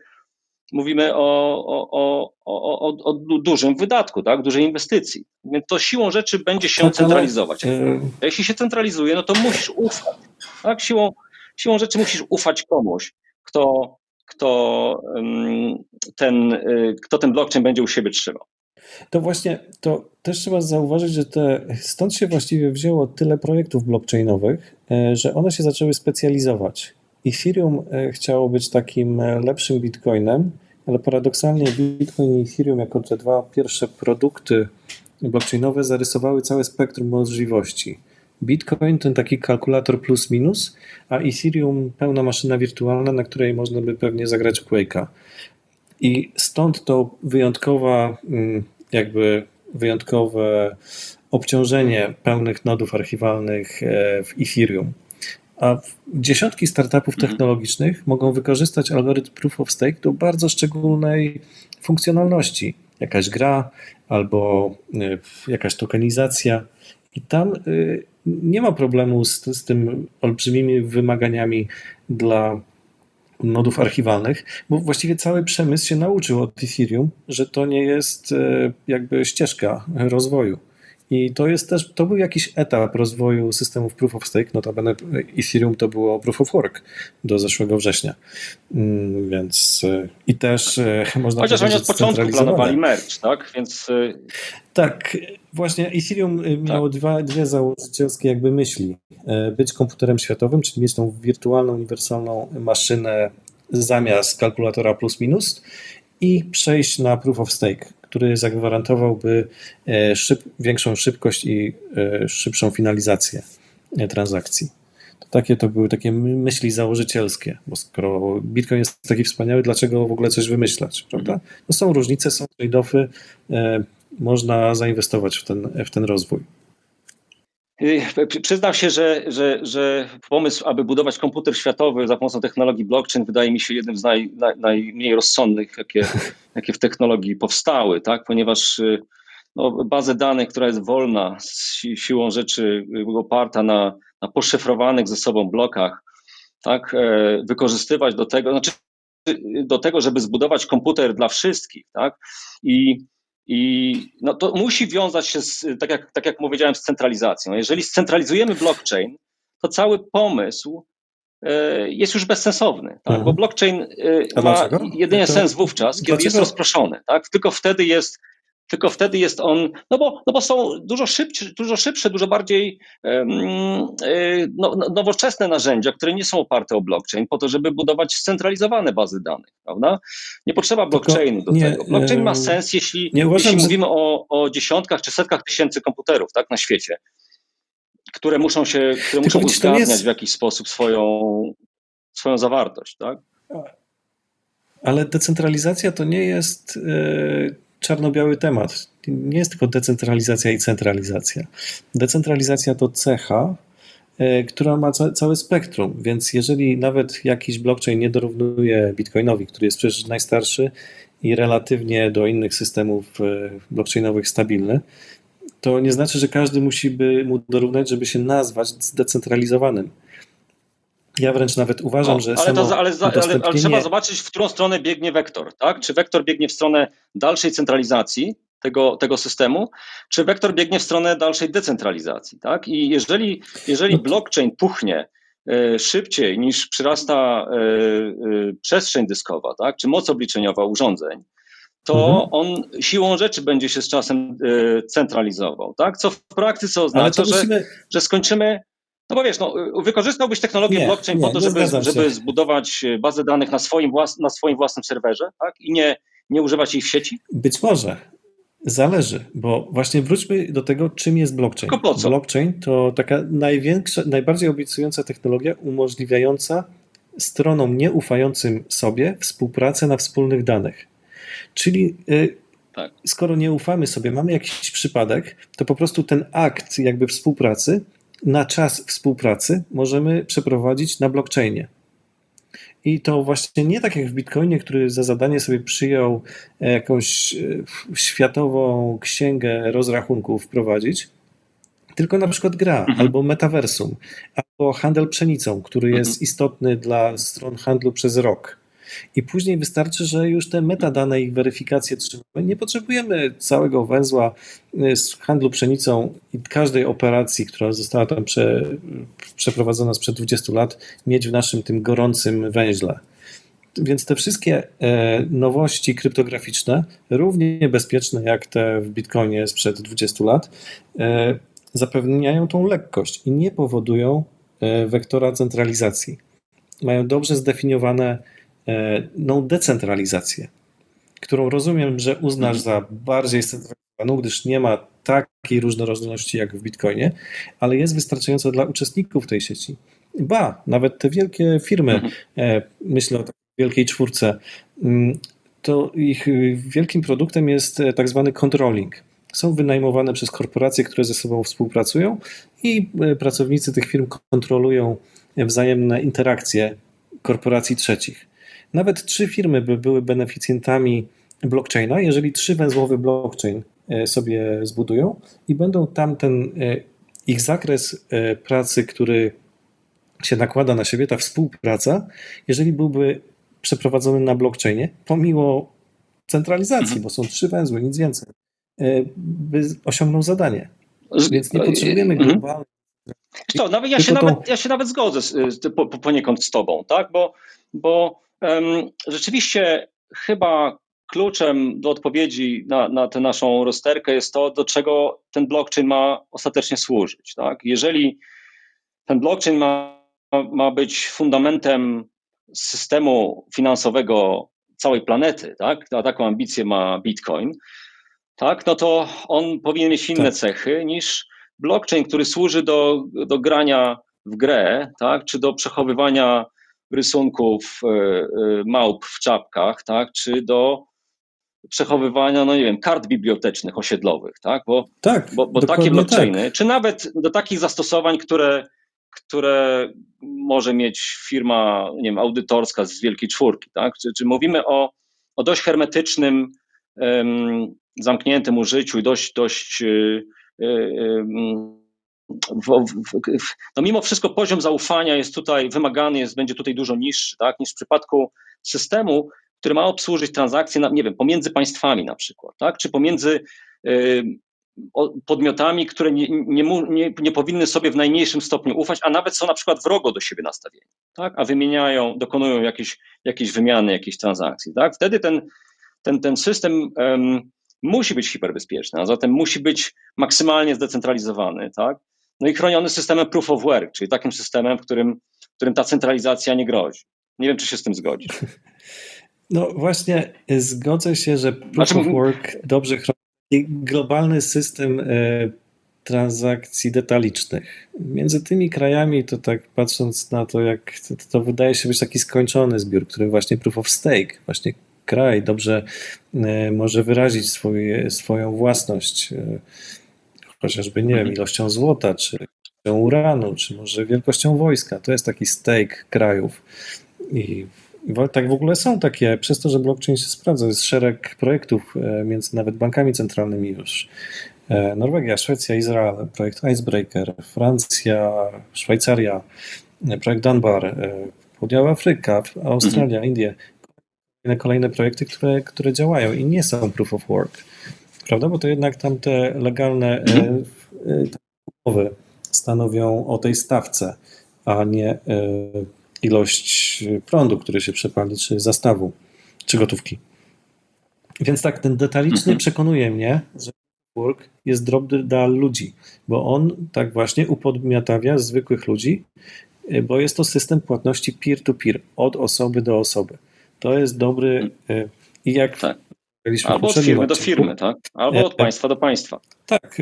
mówimy o, o, o, o, o dużym wydatku, tak? dużej inwestycji. Więc to siłą rzeczy będzie się centralizować. E, jeśli się centralizuje, no to musisz ufać. Tak? Siłą, siłą rzeczy musisz ufać komuś, kto, kto, ten, y, kto ten blockchain będzie u siebie trzymał. To właśnie, to też trzeba zauważyć, że te, stąd się właściwie wzięło tyle projektów blockchainowych, e, że one się zaczęły specjalizować. Ethereum e, chciało być takim e, lepszym bitcoinem, ale paradoksalnie Bitcoin i Ethereum jako te dwa pierwsze produkty blockchainowe zarysowały całe spektrum możliwości. Bitcoin to taki kalkulator plus minus, a Ethereum pełna maszyna wirtualna, na której można by pewnie zagrać Quake'a. I stąd to wyjątkowa, mm, jakby wyjątkowe obciążenie pełnych nodów archiwalnych e, w Ethereum. A dziesiątki startupów mhm. technologicznych mogą wykorzystać algorytm Proof of Stake do bardzo szczególnej funkcjonalności. Jakaś gra albo y, jakaś tokenizacja. I tam y, nie ma problemu z, z tym olbrzymimi wymaganiami dla nodów archiwalnych, bo właściwie cały przemysł się nauczył od Ethereum, że to nie jest y, jakby ścieżka rozwoju. I to jest też, to był jakiś etap rozwoju systemów Proof of Stake, notabene Ethereum to było Proof of Work do zeszłego września, mm, więc i też e, można Chociaż oni od początku planowali merge, tak? Więc... E, tak, właśnie Ethereum e, miało tak. dwa, dwie założycielskie jakby myśli. Być komputerem światowym, czyli mieć tą wirtualną, uniwersalną maszynę zamiast kalkulatora plus minus i przejść na Proof of Stake, który zagwarantowałby e, szyb, większą szybkość i e, szybszą finalizację e, transakcji. To takie to były takie myśli założycielskie, bo skoro Bitcoin jest taki wspaniały, dlaczego w ogóle coś wymyślać, prawda? No są różnice, są trade-offy, można zainwestować w ten, w ten rozwój. Y, przyznam się, że, że, że pomysł, aby budować komputer światowy za pomocą technologii blockchain, wydaje mi się jednym z naj, naj, najmniej rozsądnych, jakie, jakie w technologii powstały, tak? ponieważ y, no, bazę danych, która jest wolna, siłą rzeczy oparta na, na poszyfrowanych ze sobą blokach, tak? E, wykorzystywać do tego, znaczy do tego, żeby zbudować komputer dla wszystkich, tak? I i no, to musi wiązać się, z, tak, jak, tak jak powiedziałem, z centralizacją. Jeżeli scentralizujemy blockchain, to cały pomysł e, jest już bezsensowny, tak? Mhm. bo blockchain e, ma jedynie sens wówczas, kiedy jest rozproszony. Tak? Tylko wtedy jest tylko wtedy jest on, no bo, no bo są dużo szybsze, dużo szybsze, dużo bardziej um, no, nowoczesne narzędzia, które nie są oparte o blockchain, po to, żeby budować scentralizowane bazy danych, prawda? Nie potrzeba blockchainu do nie, tego. Blockchain ma sens, jeśli, uważam, jeśli mówimy o, o dziesiątkach czy setkach tysięcy komputerów tak, na świecie, które muszą się, które muszą uzgadniać jest... w jakiś sposób swoją, swoją zawartość, tak? Ale decentralizacja to nie jest. Yy czarno-biały temat. Nie jest tylko decentralizacja i centralizacja. Decentralizacja to cecha, e, która ma ca całe spektrum, więc jeżeli nawet jakiś blockchain nie dorównuje Bitcoinowi, który jest przecież najstarszy i relatywnie do innych systemów e, blockchainowych stabilny, to nie znaczy, że każdy musi by mu dorównać, żeby się nazwać zdecentralizowanym. Ja wręcz nawet uważam, o, że. Ale, to, ale, ale, ale, trzeba zobaczyć, w którą stronę biegnie wektor. Tak? Czy wektor biegnie w stronę dalszej centralizacji tego, tego systemu, czy wektor biegnie w stronę dalszej decentralizacji. Tak? I jeżeli, jeżeli no blockchain puchnie y, szybciej niż przyrasta y, y, przestrzeń dyskowa, tak? czy moc obliczeniowa urządzeń, to mhm. on siłą rzeczy będzie się z czasem centralizował. Tak? Co w praktyce oznacza, musimy... że, że skończymy no bo wiesz, no, wykorzystałbyś technologię nie, blockchain nie, po to, żeby, żeby zbudować e, bazę danych na swoim, włas, na swoim własnym serwerze tak? i nie, nie używać jej w sieci? Być może. Zależy, bo właśnie wróćmy do tego, czym jest blockchain. Tylko po co? Blockchain to taka największa, najbardziej obiecująca technologia umożliwiająca stronom nieufającym sobie współpracę na wspólnych danych. Czyli y, tak. skoro nie ufamy sobie, mamy jakiś przypadek, to po prostu ten akt jakby współpracy na czas współpracy możemy przeprowadzić na blockchainie. I to właśnie nie tak jak w Bitcoinie, który za zadanie sobie przyjął e, jakąś e, światową księgę rozrachunków wprowadzić, tylko na przykład gra, mhm. albo metaversum, albo handel pszenicą, który jest mhm. istotny dla stron handlu przez rok. I później wystarczy, że już te metadane i weryfikacje trzymamy. Nie potrzebujemy całego węzła y, z handlu pszenicą i każdej operacji, która została tam prze, przeprowadzona sprzed 20 lat, mieć w naszym tym gorącym węźle. Więc te wszystkie e, nowości kryptograficzne, równie bezpieczne jak te w Bitcoinie sprzed 20 lat, e, zapewniają tą lekkość i nie powodują e, wektora centralizacji. Mają dobrze zdefiniowane no, decentralizację, którą rozumiem, że uznasz za bardziej scentralizowaną, gdyż nie ma takiej różnorodności jak w Bitcoinie, ale jest wystarczająca dla uczestników tej sieci. Ba, nawet te wielkie firmy, mhm. e, myślę o wielkiej czwórce, mm, to ich wielkim produktem jest e, tak zwany controlling. Są wynajmowane przez korporacje, które ze sobą współpracują i pracownicy tych firm kontrolują wzajemne interakcje korporacji trzecich. Nawet trzy firmy by były beneficjentami blockchaina, jeżeli trzy węzłowy blockchain e, sobie zbudują i będą tam ten e, ich zakres e, pracy, który się nakłada na siebie, ta współpraca, jeżeli byłby przeprowadzony na blockchainie, pomimo centralizacji, mhm. bo są trzy węzły, nic więcej, by osiągnął zadanie. Więc nie potrzebujemy mhm. globalnej. Co, nawet ja, się nawet, ja się nawet zgodzę z, po, poniekąd z tobą, tak? Bo, bo Rzeczywiście chyba kluczem do odpowiedzi na, na tę naszą rozterkę jest to, do czego ten blockchain ma ostatecznie służyć. Tak? Jeżeli ten blockchain ma, ma być fundamentem systemu finansowego całej planety, tak? a taką ambicję ma Bitcoin, tak? no to on powinien mieć inne tak. cechy niż blockchain, który służy do, do grania w grę, tak? czy do przechowywania rysunków e, e, małp w czapkach, tak, czy do przechowywania, no nie wiem, kart bibliotecznych osiedlowych, tak, bo, tak, bo, bo takie blockchainy, tak. czy nawet do takich zastosowań, które, które może mieć firma, nie wiem, audytorska z Wielkiej Czwórki, tak, czy, czy mówimy o, o dość hermetycznym, um, zamkniętym użyciu i dość, dość um, w, w, no mimo wszystko poziom zaufania jest tutaj wymagany, jest, będzie tutaj dużo niższy tak, niż w przypadku systemu, który ma obsłużyć transakcje, na, nie wiem, pomiędzy państwami na przykład, tak, czy pomiędzy y, podmiotami, które nie, nie, nie, nie, powinny sobie w najmniejszym stopniu ufać, a nawet są na przykład wrogo do siebie nastawieni, tak, a wymieniają, dokonują jakieś, jakieś wymiany, jakieś transakcji, tak, wtedy ten, ten, ten system musi być hiperbezpieczny, a zatem musi być maksymalnie zdecentralizowany, tak, no i chroniony systemem proof of work, czyli takim systemem, w którym, w którym ta centralizacja nie grozi. Nie wiem, czy się z tym zgodzisz. No właśnie, zgodzę się, że proof znaczy, of work dobrze chroni globalny system e, transakcji detalicznych. Między tymi krajami, to tak patrząc na to, jak to, to, wydaje się być taki skończony zbiór, który właśnie proof of stake, właśnie kraj dobrze e, może wyrazić swój, swoją własność. E, chociażby, nie wiem, mhm. ilością złota, czy uranu, czy może wielkością wojska. To jest taki stake krajów. I tak w ogóle są takie, przez to, że blockchain się sprawdza, jest szereg projektów e, między nawet bankami centralnymi już. E, Norwegia, Szwecja, Izrael, projekt Icebreaker, Francja, Szwajcaria, e, projekt Dunbar, Południowa Afryka, Australia, mhm. Indie. Kolejne projekty, które, które działają i nie są proof of work prawda? Bo to jednak tam te legalne e, e, umowy stanowią o tej stawce, a nie e, ilość prądu, który się przepali, czy zastawu, czy gotówki. Więc tak, ten detaliczny mhm. przekonuje mnie, że work jest drobny dla ludzi, bo on tak właśnie upodmiotawia zwykłych ludzi, bo jest to system płatności peer-to-peer, od osoby do osoby. To jest dobry i jak tak. Albo od firmy do firmy, tak? Albo od państwa do państwa. Tak.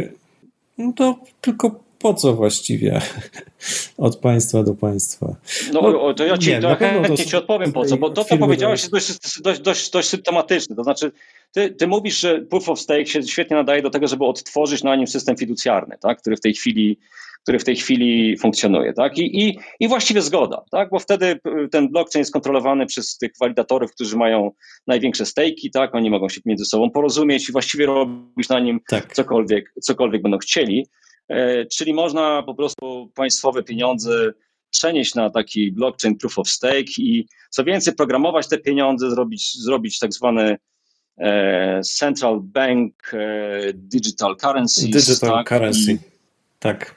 No to tylko po co właściwie od państwa do państwa? No, no to ja ci, nie, to chętnie ci odpowiem po co, bo to, co powiedziałeś jest dość, dość, dość, dość symptomatyczne. To znaczy, ty, ty mówisz, że proof of stake się świetnie nadaje do tego, żeby odtworzyć na nim system fiducjarny, tak? który w tej chwili który w tej chwili funkcjonuje. Tak? I, i, I właściwie zgoda, tak? bo wtedy y, ten blockchain jest kontrolowany przez tych walidatorów, którzy mają największe stejki, tak? oni mogą się między sobą porozumieć i właściwie robić na nim tak. cokolwiek, cokolwiek będą chcieli. E, czyli można po prostu państwowe pieniądze przenieść na taki blockchain proof of stake i co więcej, programować te pieniądze, zrobić, zrobić tak zwane central bank e, digital currencies. Digital tak? currency, I, tak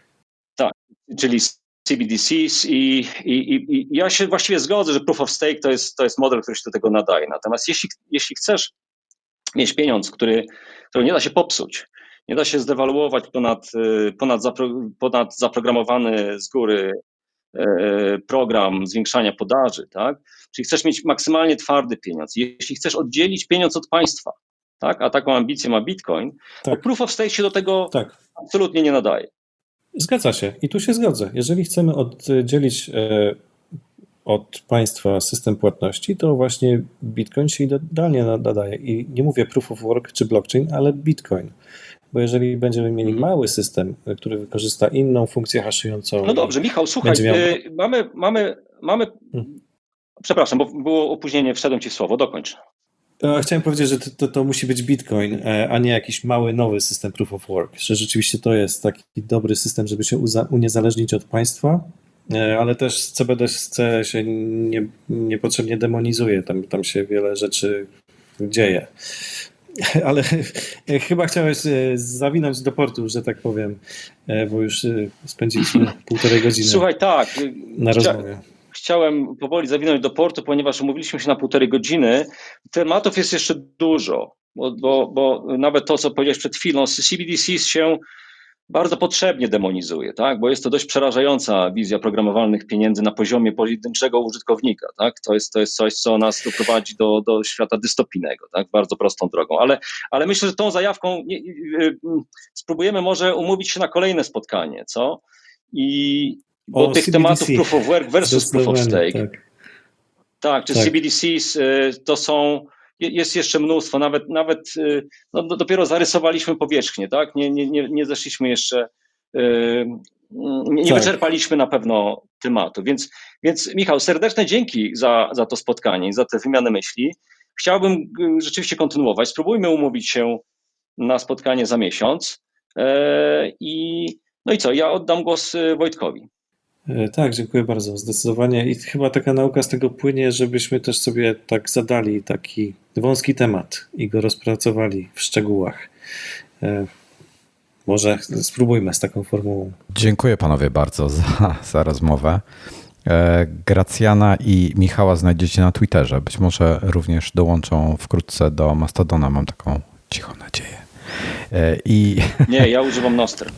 czyli CBDCs i, i, i, ja się właściwie zgodzę, że proof of stake to jest, to jest model, który się do tego nadaje. Natomiast jeśli, jeśli chcesz mieć pieniądz, który, który nie da się popsuć, nie da się zdewaluować ponad, ponad, zapro, ponad zaprogramowany z góry e, program zwiększania podaży, tak? Czyli chcesz mieć maksymalnie twardy pieniądz. Jeśli chcesz oddzielić pieniądz od państwa, tak? a taką ambicję ma Bitcoin, tak. to proof of stake się do tego tak. absolutnie nie nadaje. Zgadza się i tu się zgodzę. Jeżeli chcemy oddzielić e, od państwa system płatności, to właśnie Bitcoin się idealnie nadaje. I nie mówię proof of work czy blockchain, ale Bitcoin. Bo jeżeli będziemy mieli mhm. mały system, który wykorzysta inną funkcję haszującą. No dobrze, Michał, słuchaj, miał... Y, mamy, mamy, mamy. Hmm. Przepraszam, bo było opóźnienie, wszedłem ci w słowo, dokończ. Chciałem powiedzieć, że to, to, to, musi być Bitcoin, e, a nie jakiś mały, nowy system Proof of Work. Że rzeczywiście to jest taki dobry system, żeby się uniezależnić od państwa, e, ale też CBDC się nie, niepotrzebnie demonizuje. Tam, tam się wiele rzeczy dzieje. Ale chyba chciałeś e, zawinąć do portu, że tak powiem, bo już spędziliśmy półtorej godziny. Słuchaj, tak. Na rozmowie chciałem powoli zawinąć do portu, ponieważ umówiliśmy się na półtorej godziny. Tematów jest jeszcze dużo, bo, bo, bo nawet to, co powiedziałeś przed chwilą, CBDC się bardzo potrzebnie demonizuje, tak? bo jest to dość przerażająca wizja programowalnych pieniędzy na poziomie pojedynczego użytkownika. Tak? To, jest, to jest coś, co nas doprowadzi do, do świata dystopijnego, tak? bardzo prostą drogą. Ale, ale myślę, że tą zajawką nie, spróbujemy może umówić się na kolejne spotkanie, co? I, bo o, tych CBDC. tematów proof of work versus proof of stake. Tak, tak czy tak. CBDCs y, to są, jest jeszcze mnóstwo, nawet, nawet y, no, dopiero zarysowaliśmy powierzchnię, tak? Nie, nie, nie, nie zeszliśmy jeszcze, y, nie, nie tak. wyczerpaliśmy na pewno tematu. Więc, więc Michał, serdeczne dzięki za, za to spotkanie, za tę wymianę myśli. Chciałbym rzeczywiście kontynuować. Spróbujmy umówić się na spotkanie za miesiąc. I no i co, ja oddam głos Wojtkowi. E, tak, dziękuję bardzo. Zdecydowanie. I chyba taka nauka z tego płynie, żebyśmy też sobie tak zadali taki wąski temat i go rozpracowali w szczegółach. E, może spróbujmy z taką formułą. Dziękuję panowie bardzo za, za rozmowę. E, Gracjana i Michała znajdziecie na Twitterze. Być może również dołączą wkrótce do Mastodona, mam taką cichą nadzieję. I... Nie, ja używam Nostr.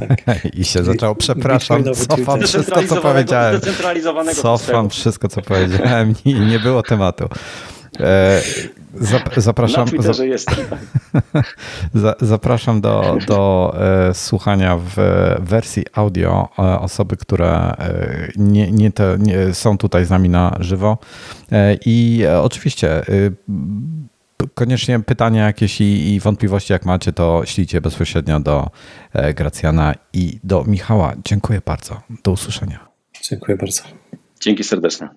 Tak. I się zaczął, przepraszam, cofam wszystko, co powiedziałem. Cofam wszystko, co powiedziałem i nie było tematu. E, zapraszam, zapraszam do, do e, słuchania w wersji audio e, osoby, które nie, nie, te, nie są tutaj z nami na żywo. I oczywiście koniecznie pytania jakieś i, i, wątpliwości, jak macie, to ślijcie bezpośrednio do e, Gracjana i do Michała. Dziękuję bardzo. Do usłyszenia. Dziękuję bardzo. Dzięki serdeczne.